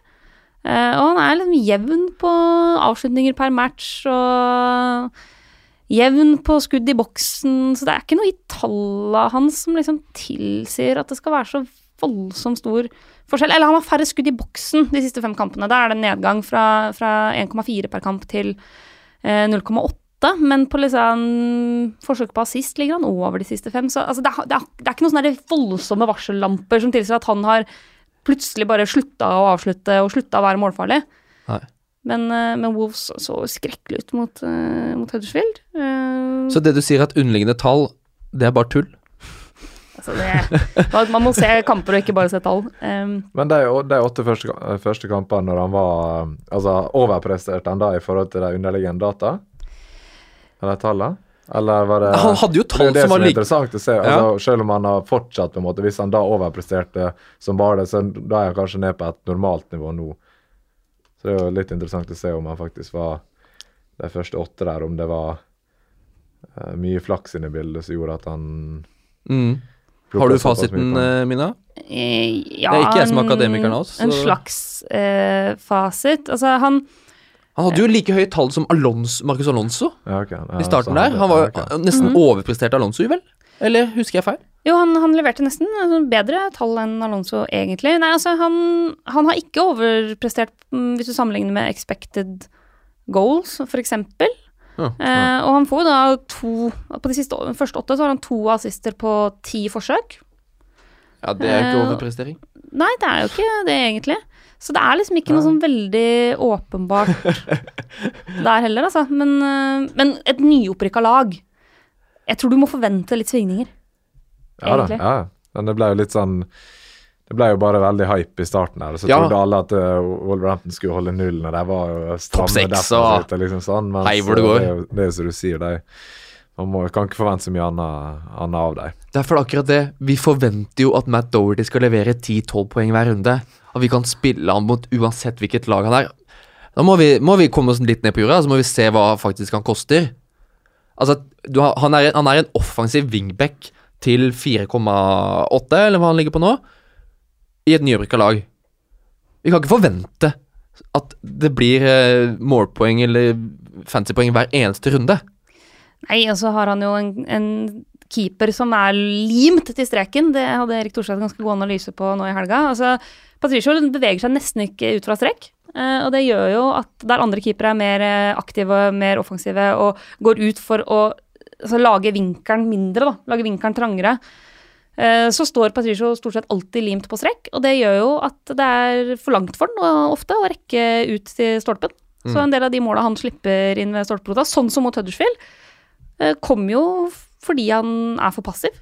Eh, og han er liksom jevn på avslutninger per match og jevn på skudd i boksen, så det er ikke noe i tallene hans som liksom tilsier at det skal være så voldsomt stor forskjell. Eller han har færre skudd i boksen de siste fem kampene. Da er det en nedgang fra, fra 1,4 per kamp til eh, 0,8. Men på liksom forsøk på assist ligger han over de siste fem. Så altså, det, er, det, er, det er ikke noen sånne voldsomme varsellamper som tilsier at han har plutselig bare slutta å avslutte og slutta å være målfarlig. Nei. Men, eh, men Wolves så skrekkelig ut mot, uh, mot Huddersfield. Uh, Så det du sier at underliggende tall, det er bare tull? Altså det, man- man må se kamper og ikke bare se tall. Um, Men de, de åtte første, første kampene når han var Altså, overpresterte han da i forhold til de underliggende data? Eller tallene? Eller var det Han hadde jo tall det som som var er interessant å se. Altså, Selv om han har fortsatt, på en måte, hvis han da overpresterte som bare det, så da er han kanskje ned på et normalt nivå nå. Så det er jo litt interessant å se om han faktisk var de første åtte der, om det var uh, mye flaks inne i bildet som gjorde at han mm. Har du fasiten, eh, Mina? Eh, ja, Det er ikke jeg som er en- akademikeren av oss, En slags eh, fasit. Altså, han Han hadde jo like høye tall som Alonso, Marcus Alonso Ja, okay. Ja, i starten der. Han var okay. jo mm nesten Mhm. overprestert Alonso, vel? Eller husker jeg feil? Jo, han, han leverte nesten altså, bedre tall enn Alonso, egentlig. Nei, altså, han, han har ikke overprestert mm, hvis du sammenligner med expected goals, for eksempel. Ja, Eh, og han får da to På de siste, første åtte så har han to assister på ti forsøk. Ja, det er ikke Eh, overprestering. Nei, det er jo ikke det, egentlig. Så det er liksom ikke noe sånn veldig åpenbart [laughs] der heller, altså. Men, eh, men et nyopprykka lag Jeg tror du må forvente litt svingninger. Ja da, ja. Men det ble jo litt sånn Det ble jo bare veldig hype i starten her. Så Ja. trodde alle at uh, Wolverhampton skulle holde nullen, og de var jo stramme defensivt liksom sånn. mens, Hei hvor det går. Det er jo det er som du sier, de Man må, kan ikke forvente så mye annet, annet av dem. Derfor er det akkurat det. Vi forventer jo at Matt Doherty skal levere 10-12 poeng hver runde. At vi kan spille han mot uansett hvilket lag han er. Da må vi, må vi komme oss litt ned på jorda, så må vi se hva faktisk han koster. Altså, du har, han, er, han er en offensiv wingback til 4,8, eller hva han ligger på nå, i et nyopprykka lag. Vi kan ikke forvente at det blir eh, målpoeng eller fancypoeng hver eneste runde. Nei, og så har han jo en, en keeper som er limt til streken. Det hadde Erik Thorstvedt ganske god analyse på nå i helga. Altså, Patricio beveger seg nesten ikke ut fra strekk. eh, og det gjør jo at der andre keepere er mer aktive aktive, mer offensive og går ut for å altså, lage vinkelen mindre, da. Lage vinkelen trangere. Eh, Så står Patricio stort sett alltid limt på strekk, og det gjør jo at det er for langt for den og ofte å rekke ut til stolpen. Så en del av de måla han slipper inn ved stolperota, sånn som mot Huddersfield, eh, kommer jo fordi han er for passiv.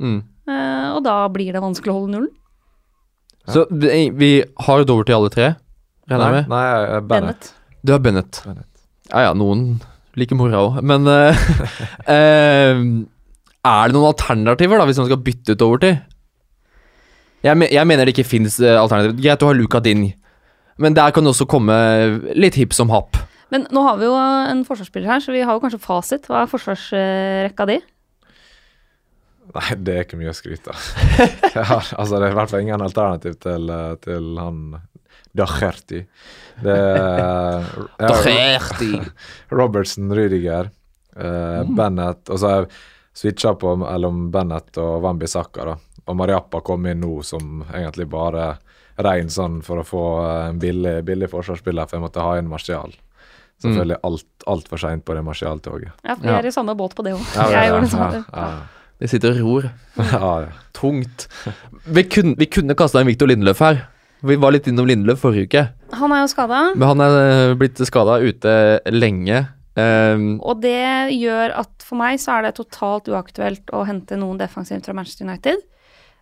Mm. Eh, Og da blir det vanskelig å holde nullen. Så vi, har overtid alle tre, regner jeg Nei, med? nei eh, Bennett. Du har Bennett. Bennett. Ja ja, noen liker mora òg, men eh, [laughs] Er det noen alternativer, da, hvis man skal bytte ut overtid? Jeg, me jeg mener det ikke fins alternativer. Greit, du har Luka Ding, men der kan det også komme litt hipp som happ. Men nå har vi jo en forsvarsspiller her, så vi har jo kanskje fasit. Hva er forsvarsrekka di? Nei, det er ikke mye å skryte av. [laughs] Altså, det er i hvert fall ingen alternativ til, eh, til han Dacherty. Det er [laughs] ja, [laughs] Robertson, Rüdiger, eh, Bennett Og så er switcha på mellom Bennett og Wambi Saka, da. Og Mariappa kom inn nå som egentlig bare rein sånn for å få eh, en billig, billig forsvarsspiller, for jeg måtte ha inn Martial. Selvfølgelig alt altfor seint på det Martial-toget. Ja, vi Ja. er i samme båt på det òg. Ja, jeg ja, gjorde det samme. ja, ja. De sitter og ror. ja, ja. Tungt. Vi kunne, vi kunne kasta inn Victor Lindeløf her. Vi var litt innom Lindeløf forrige uke, Han er jo skada. men han er eh, blitt skada ute lenge. Um, Og det gjør at for meg så er det totalt uaktuelt å hente noen defensivt fra Manchester United.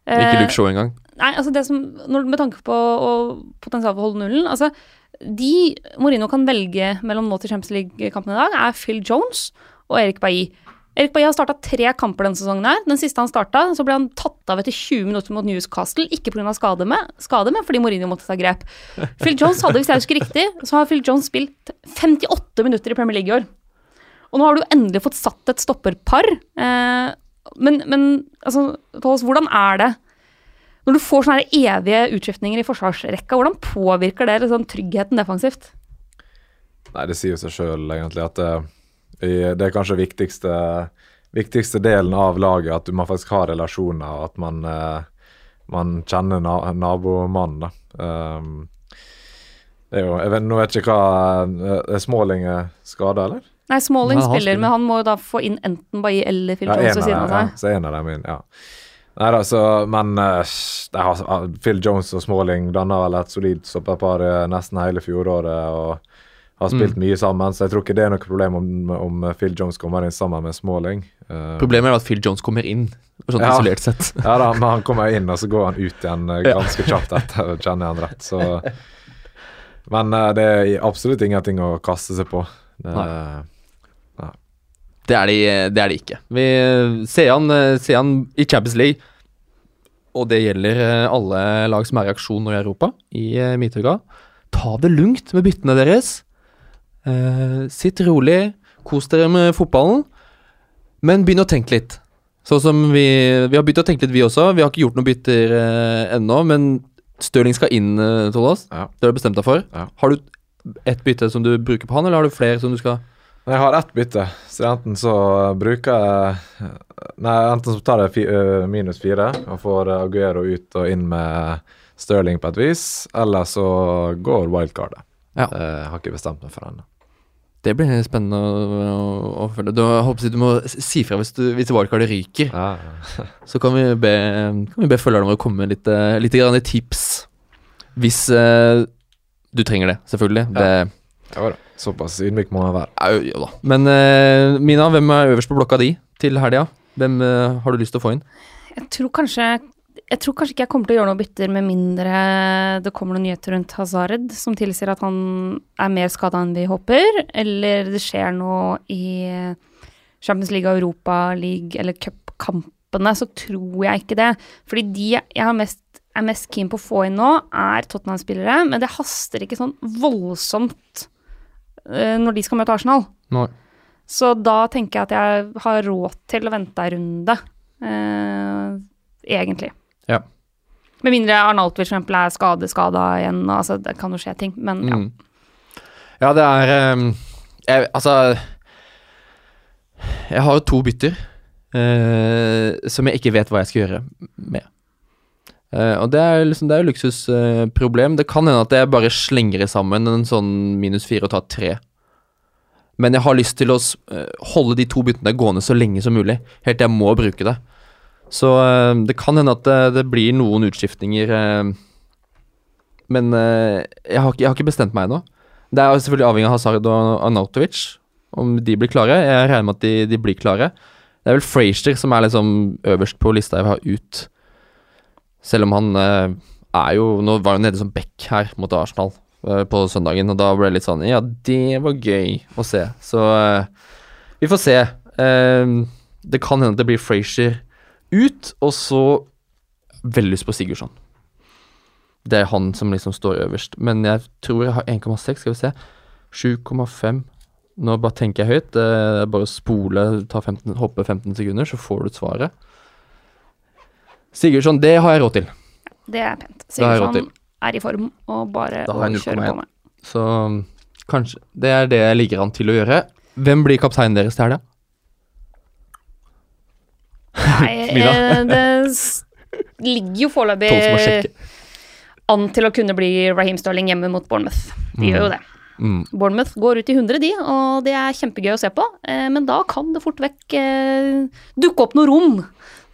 ikke Eh, Luke Shaw engang. Nei, altså det som, når, Med tanke på å potensial for å holde nullen altså De Mourinho kan velge mellom nå til Champions League-kampen i dag, er Phil Jones og Erik Bailly. Erik Bailly har starta tre kamper denne sesongen. her. Den siste han starta, så ble han tatt av etter 20 minutter mot Newcastle. Ikke pga. Skade, med, skade, men fordi Mourinho måtte ta grep. Phil Jones hadde, hvis jeg husker riktig, så har Phil Jones spilt 58 minutter i Premier League i år. Og nå har du endelig fått satt et stopperpar. Eh, men, men altså, Thomas, hvordan er det når du får sånne evige utskiftninger i forsvarsrekka? Hvordan påvirker det liksom, tryggheten defensivt? Nei, det sier jo seg sjøl egentlig at det, i- det er kanskje viktigste, viktigste delen av laget, at man faktisk har relasjoner, og at man, eh, man kjenner na nabomannen. Um, det er jo, jeg vet, Nå vet jeg ikke hva Er Småling skada, eller? Nei, Småling spiller, spiller. men han må jo da få inn enten Bailly eller Phil Jones ved siden av seg. ja, så en av dem inn, ja. Nei da, så Men eh, det har, Phil Jones og Småling danna vel et solid stopperpar eh, nesten hele fjoråret og har spilt mye sammen, så jeg tror ikke det er noe problem om, om Phil Jones kommer inn sammen med Småling. Uh, Problemet er at Phil Jones kommer inn, sånn Ja. isolert sett. [laughs] Ja da, men han kommer inn, og så går han ut igjen eh, ganske kjapt etter, kjenner jeg han rett. Så [laughs] Men uh, det er absolutt ingenting å kaste seg på. Det, Det er de, det er de ikke. Vi ser han, ser han i Champions League, og det gjelder alle lag som er i aksjon nå i Europa, i Midtøyga. Ta det lugnt med byttene deres. Eh, sitt rolig, kos dere med fotballen, men begynn å tenke litt. Sånn som vi, vi har begynt å tenke litt, vi også. Vi har ikke gjort noen bytter eh, ennå, men Stirling skal inn, eh, Tollås. Ja. Det har du bestemt deg for. Ja. Har du ett bytte som du bruker på han, eller har du flere som du skal Jeg har ett bytte, så enten så bruker jeg Nei, enten så tar jeg fi, ø, minus fire og får eh, Aguero ut og inn med Stirling på et vis, eller så går wildcardet. Ja. Jeg har ikke bestemt meg for ennå. Det blir spennende å, å, å følge. Du, jeg håper du må si fra hvis, du- hvis wildcardet ryker. Ja, ja. Så kan vi be, kan vi be følgerne våre komme med litt, eh, litt grann tips. Hvis eh, du trenger det, selvfølgelig. Ja. Det ja da. Såpass ydmyk må man være. Ja, da. Men eh, Mina, hvem er øverst på blokka di til helga? Hvem eh, har du lyst til å få inn? Jeg tror kanskje jeg tror kanskje ikke jeg kommer til å gjøre noe bytter med mindre det kommer noen nyheter rundt Hazard som tilsier at han er mer skada enn vi håper, eller det skjer noe i Champions League Europa League eller cupkampene, så tror jeg ikke det. Fordi de jeg mest, er mest keen på å få inn nå, er Tottenham-spillere, men det haster ikke sånn voldsomt eh, når de skal møte Arsenal. Nå. Så da tenker jeg at jeg har råd til å vente en runde, eh, egentlig. Ja. Med mindre Arnautovic for eksempel er skadeskada igjen, altså det kan jo skje ting, men ja. Mm. Ja, det er um, jeg, Altså Jeg har jo to bytter. uh, som jeg ikke vet hva jeg skal gjøre med. Uh, og det er liksom, det er jo luksusproblem. det kan hende at jeg bare slenger det sammen en sånn minus fire og tar tre. Men jeg har lyst til å eh, holde de to byttene gående så lenge som mulig. Helt til jeg må bruke det. Så eh, det kan hende at det, det blir noen utskiftninger. eh, men eh, jeg, har ikke, jeg har ikke bestemt meg ennå. Det er selvfølgelig avhengig av Hazard og Arnautovic, om de blir klare. Jeg regner med at de, de blir klare. Det er vel Frazier som er liksom øverst på lista jeg vil ha ut. Selv om han eh, er jo Nå var han nede som back her mot Arsenal eh, på søndagen, og da ble det litt sånn Ja, det var gøy å se. Så eh, vi får se. Eh, det kan hende at det blir Frazier ut, og så veldig lyst på Sigurdsson. Det er han som liksom står øverst. Men jeg tror jeg har 1,6, skal vi se. 7,5. Nå bare tenker jeg høyt. Det er bare å spole, ta 15, hoppe 15 sekunder, så får du svaret. Sigurdsson, det har jeg råd til. Det er pent. Sigurdsson er i form, og bare å kjøre på med. Så kanskje Det er det jeg ligger an til å gjøre. Hvem blir kapteinen deres til helga? Nei, [laughs] eh, det ligger jo foreløpig an til å kunne bli Raheem Sterling hjemme mot Bournemouth. De gjør jo det. Mm. Bournemouth går ut i 100, de, og det er kjempegøy å se på. Eh, men da kan det fort vekk eh, dukke opp noe rom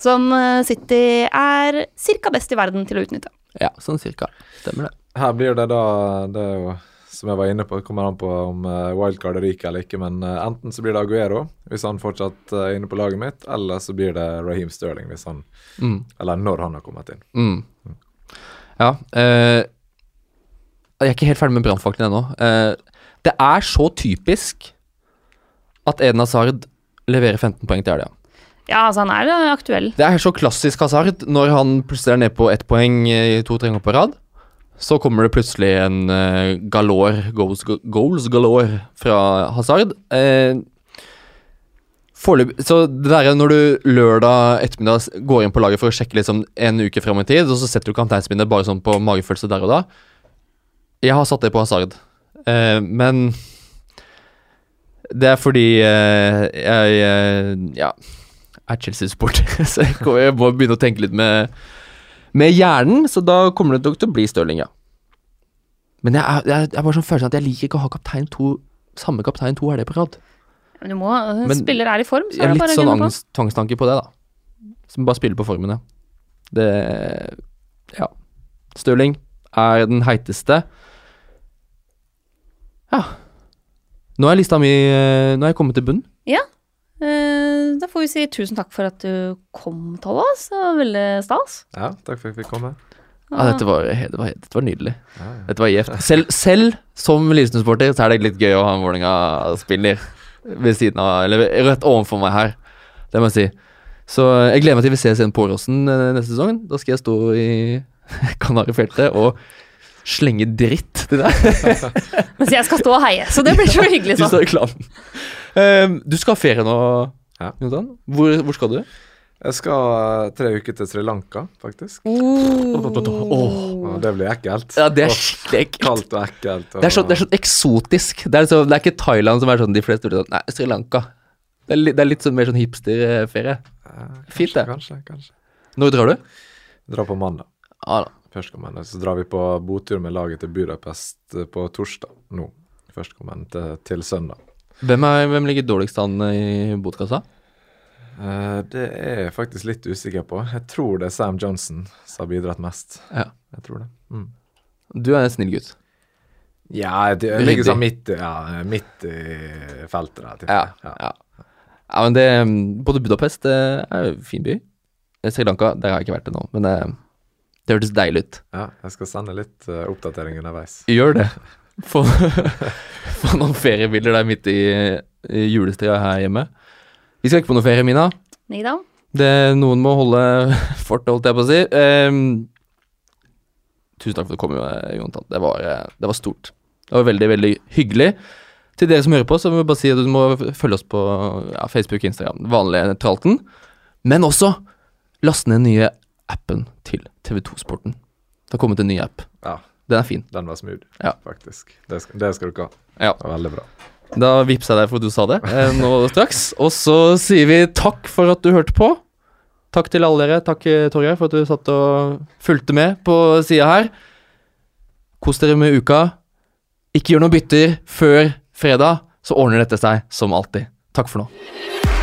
som City er ca. best i verden til å utnytte. Ja, sånn cirka. Stemmer det. Her blir det da Det er jo som jeg var inne på, det kommer an på om uh, wildcard ryker eller ikke, men eh, enten så blir det Aguero hvis han fortsatt eh, er inne på laget mitt, eller så blir det Raheem Sterling hvis han Mm. Eller når han har kommet inn. Mm. Ja. Eh, jeg er ikke helt ferdig med brannfakkelen ennå. Eh, det er så typisk at Eden Hazard leverer 15 poeng til helga. Ja, altså han er eh, aktuell. Det er så klassisk Hazard. Når han plutselig er nede på ett poeng i to-tre ganger på rad, så kommer det plutselig en uh, galore, goals, goals galore fra Hazard. Uh, Forløp, Så det der er når du lørdag ettermiddag går inn på laget for å sjekke liksom en uke fram i tid, og så setter du kanteinspinnet bare sånn på magefølelse der og da. Jeg har satt det på Hazard, eh, men det er fordi eh, jeg eh, ja, er Chelsea-supporter, [laughs] så jeg må begynne å tenke litt med, med hjernen, så da kommer det nok til å bli Stirling, ja. Men jeg jeg, jeg jeg bare sånn følelsen at jeg liker ikke å ha kaptein to, samme kaptein to helger på rad. Men du må, eh, Men spiller er i form, så er det bare litt å sånn gunne på. sånn tvangstanke på det, da. Som bare spiller på formen, ja. Det Ja. Stirling er den heiteste. Ja. Nå er lista mi eh, Nå er jeg kommet til bunn. Eh, da får vi si tusen takk for at du kom, Tollas. Det var veldig stas. Ja, takk for at jeg fikk komme. Ja, dette var, det var, dette var nydelig. Ja, ja. Dette var gjevt. Selv, selv som Lillestrøm-supporter så er det litt gøy å ha en Vålerenga-spiller ved siden av Eller rett overfor meg her. Det må jeg si. Så jeg gleder meg til vi ses igjen på Åråsen eh, neste sesong. Da skal jeg stå i [laughs] Kanarifeltet og slenge dritt til deg. [laughs] Mens jeg skal stå og heie, så det blir så hyggelig Du sånn. står i klanen. Um, du skal ha ferie nå, Ja. Hvor, hvor skal du? Jeg skal eh, tre uker til Sri Lanka, faktisk. Oh. Oh. det blir ekkelt. Ja, det er skikkelig ekkelt. Kaldt og ekkelt. Og, Det er, så, det er sånn eksotisk. Det er, så, det er ikke Thailand som er sånn de fleste sånn, Nei, Sri Lanka. Det er, li, det er litt sånn mer sånn hipsterferie. Ja, Fint, det. Kanskje, kanskje. Når drar du? Drar på mandag. Ah. Førstkommende. Så drar vi på botur med laget til Budapest eh, på torsdag nå. Førstkommende til, til søndag. Hvem, er, hvem ligger dårligst an i botkassa? Uh, det er jeg faktisk litt usikker på. Jeg tror det er Sam Johnson som har bidratt mest. Ja. Jeg tror det. Mm. Du er en snill gutt. Ja, det Ryddig. ligger sånn midt, ja, midt i feltet der. Ja. jeg. ja. ja men det Både Budapest det er en fin by. Eh, Sri Lanka, der har jeg ikke vært ennå, men det, det hørtes deilig ut. ja, jeg skal sende litt uh, oppdatering underveis. Gjør det. Få, [laughs] få noen feriebilder der midt i, i julestria her hjemme. Vi skal ikke på noe ferie, Mina. Nida? Det, noen må holde [laughs] fortet, holdt jeg på å si. Um, tusen takk for at du kom, eh, Det var, eh, det var stort. Det var veldig, veldig hyggelig. Til dere som hører på, så må vi bare si at du må følge oss på ja, Facebook og Instagram. Vanlige Tralten. Men også laste ned den nye appen til TV2 Sporten. Det har kommet en ny app. Ja, Den er fin. den var smooth, Ja. faktisk. Det skal, det skal dere ha. Ja. Veldig bra. Da vippsa jeg deg for at du sa det eh, nå straks. Og så sier vi takk for at du hørte på. Takk til alle dere. Takk, eh, Torgeir, for at du satt og fulgte med på sida her. Kos dere med uka. Ikke gjør noen bytter før fredag, så ordner dette seg som alltid. Takk for nå.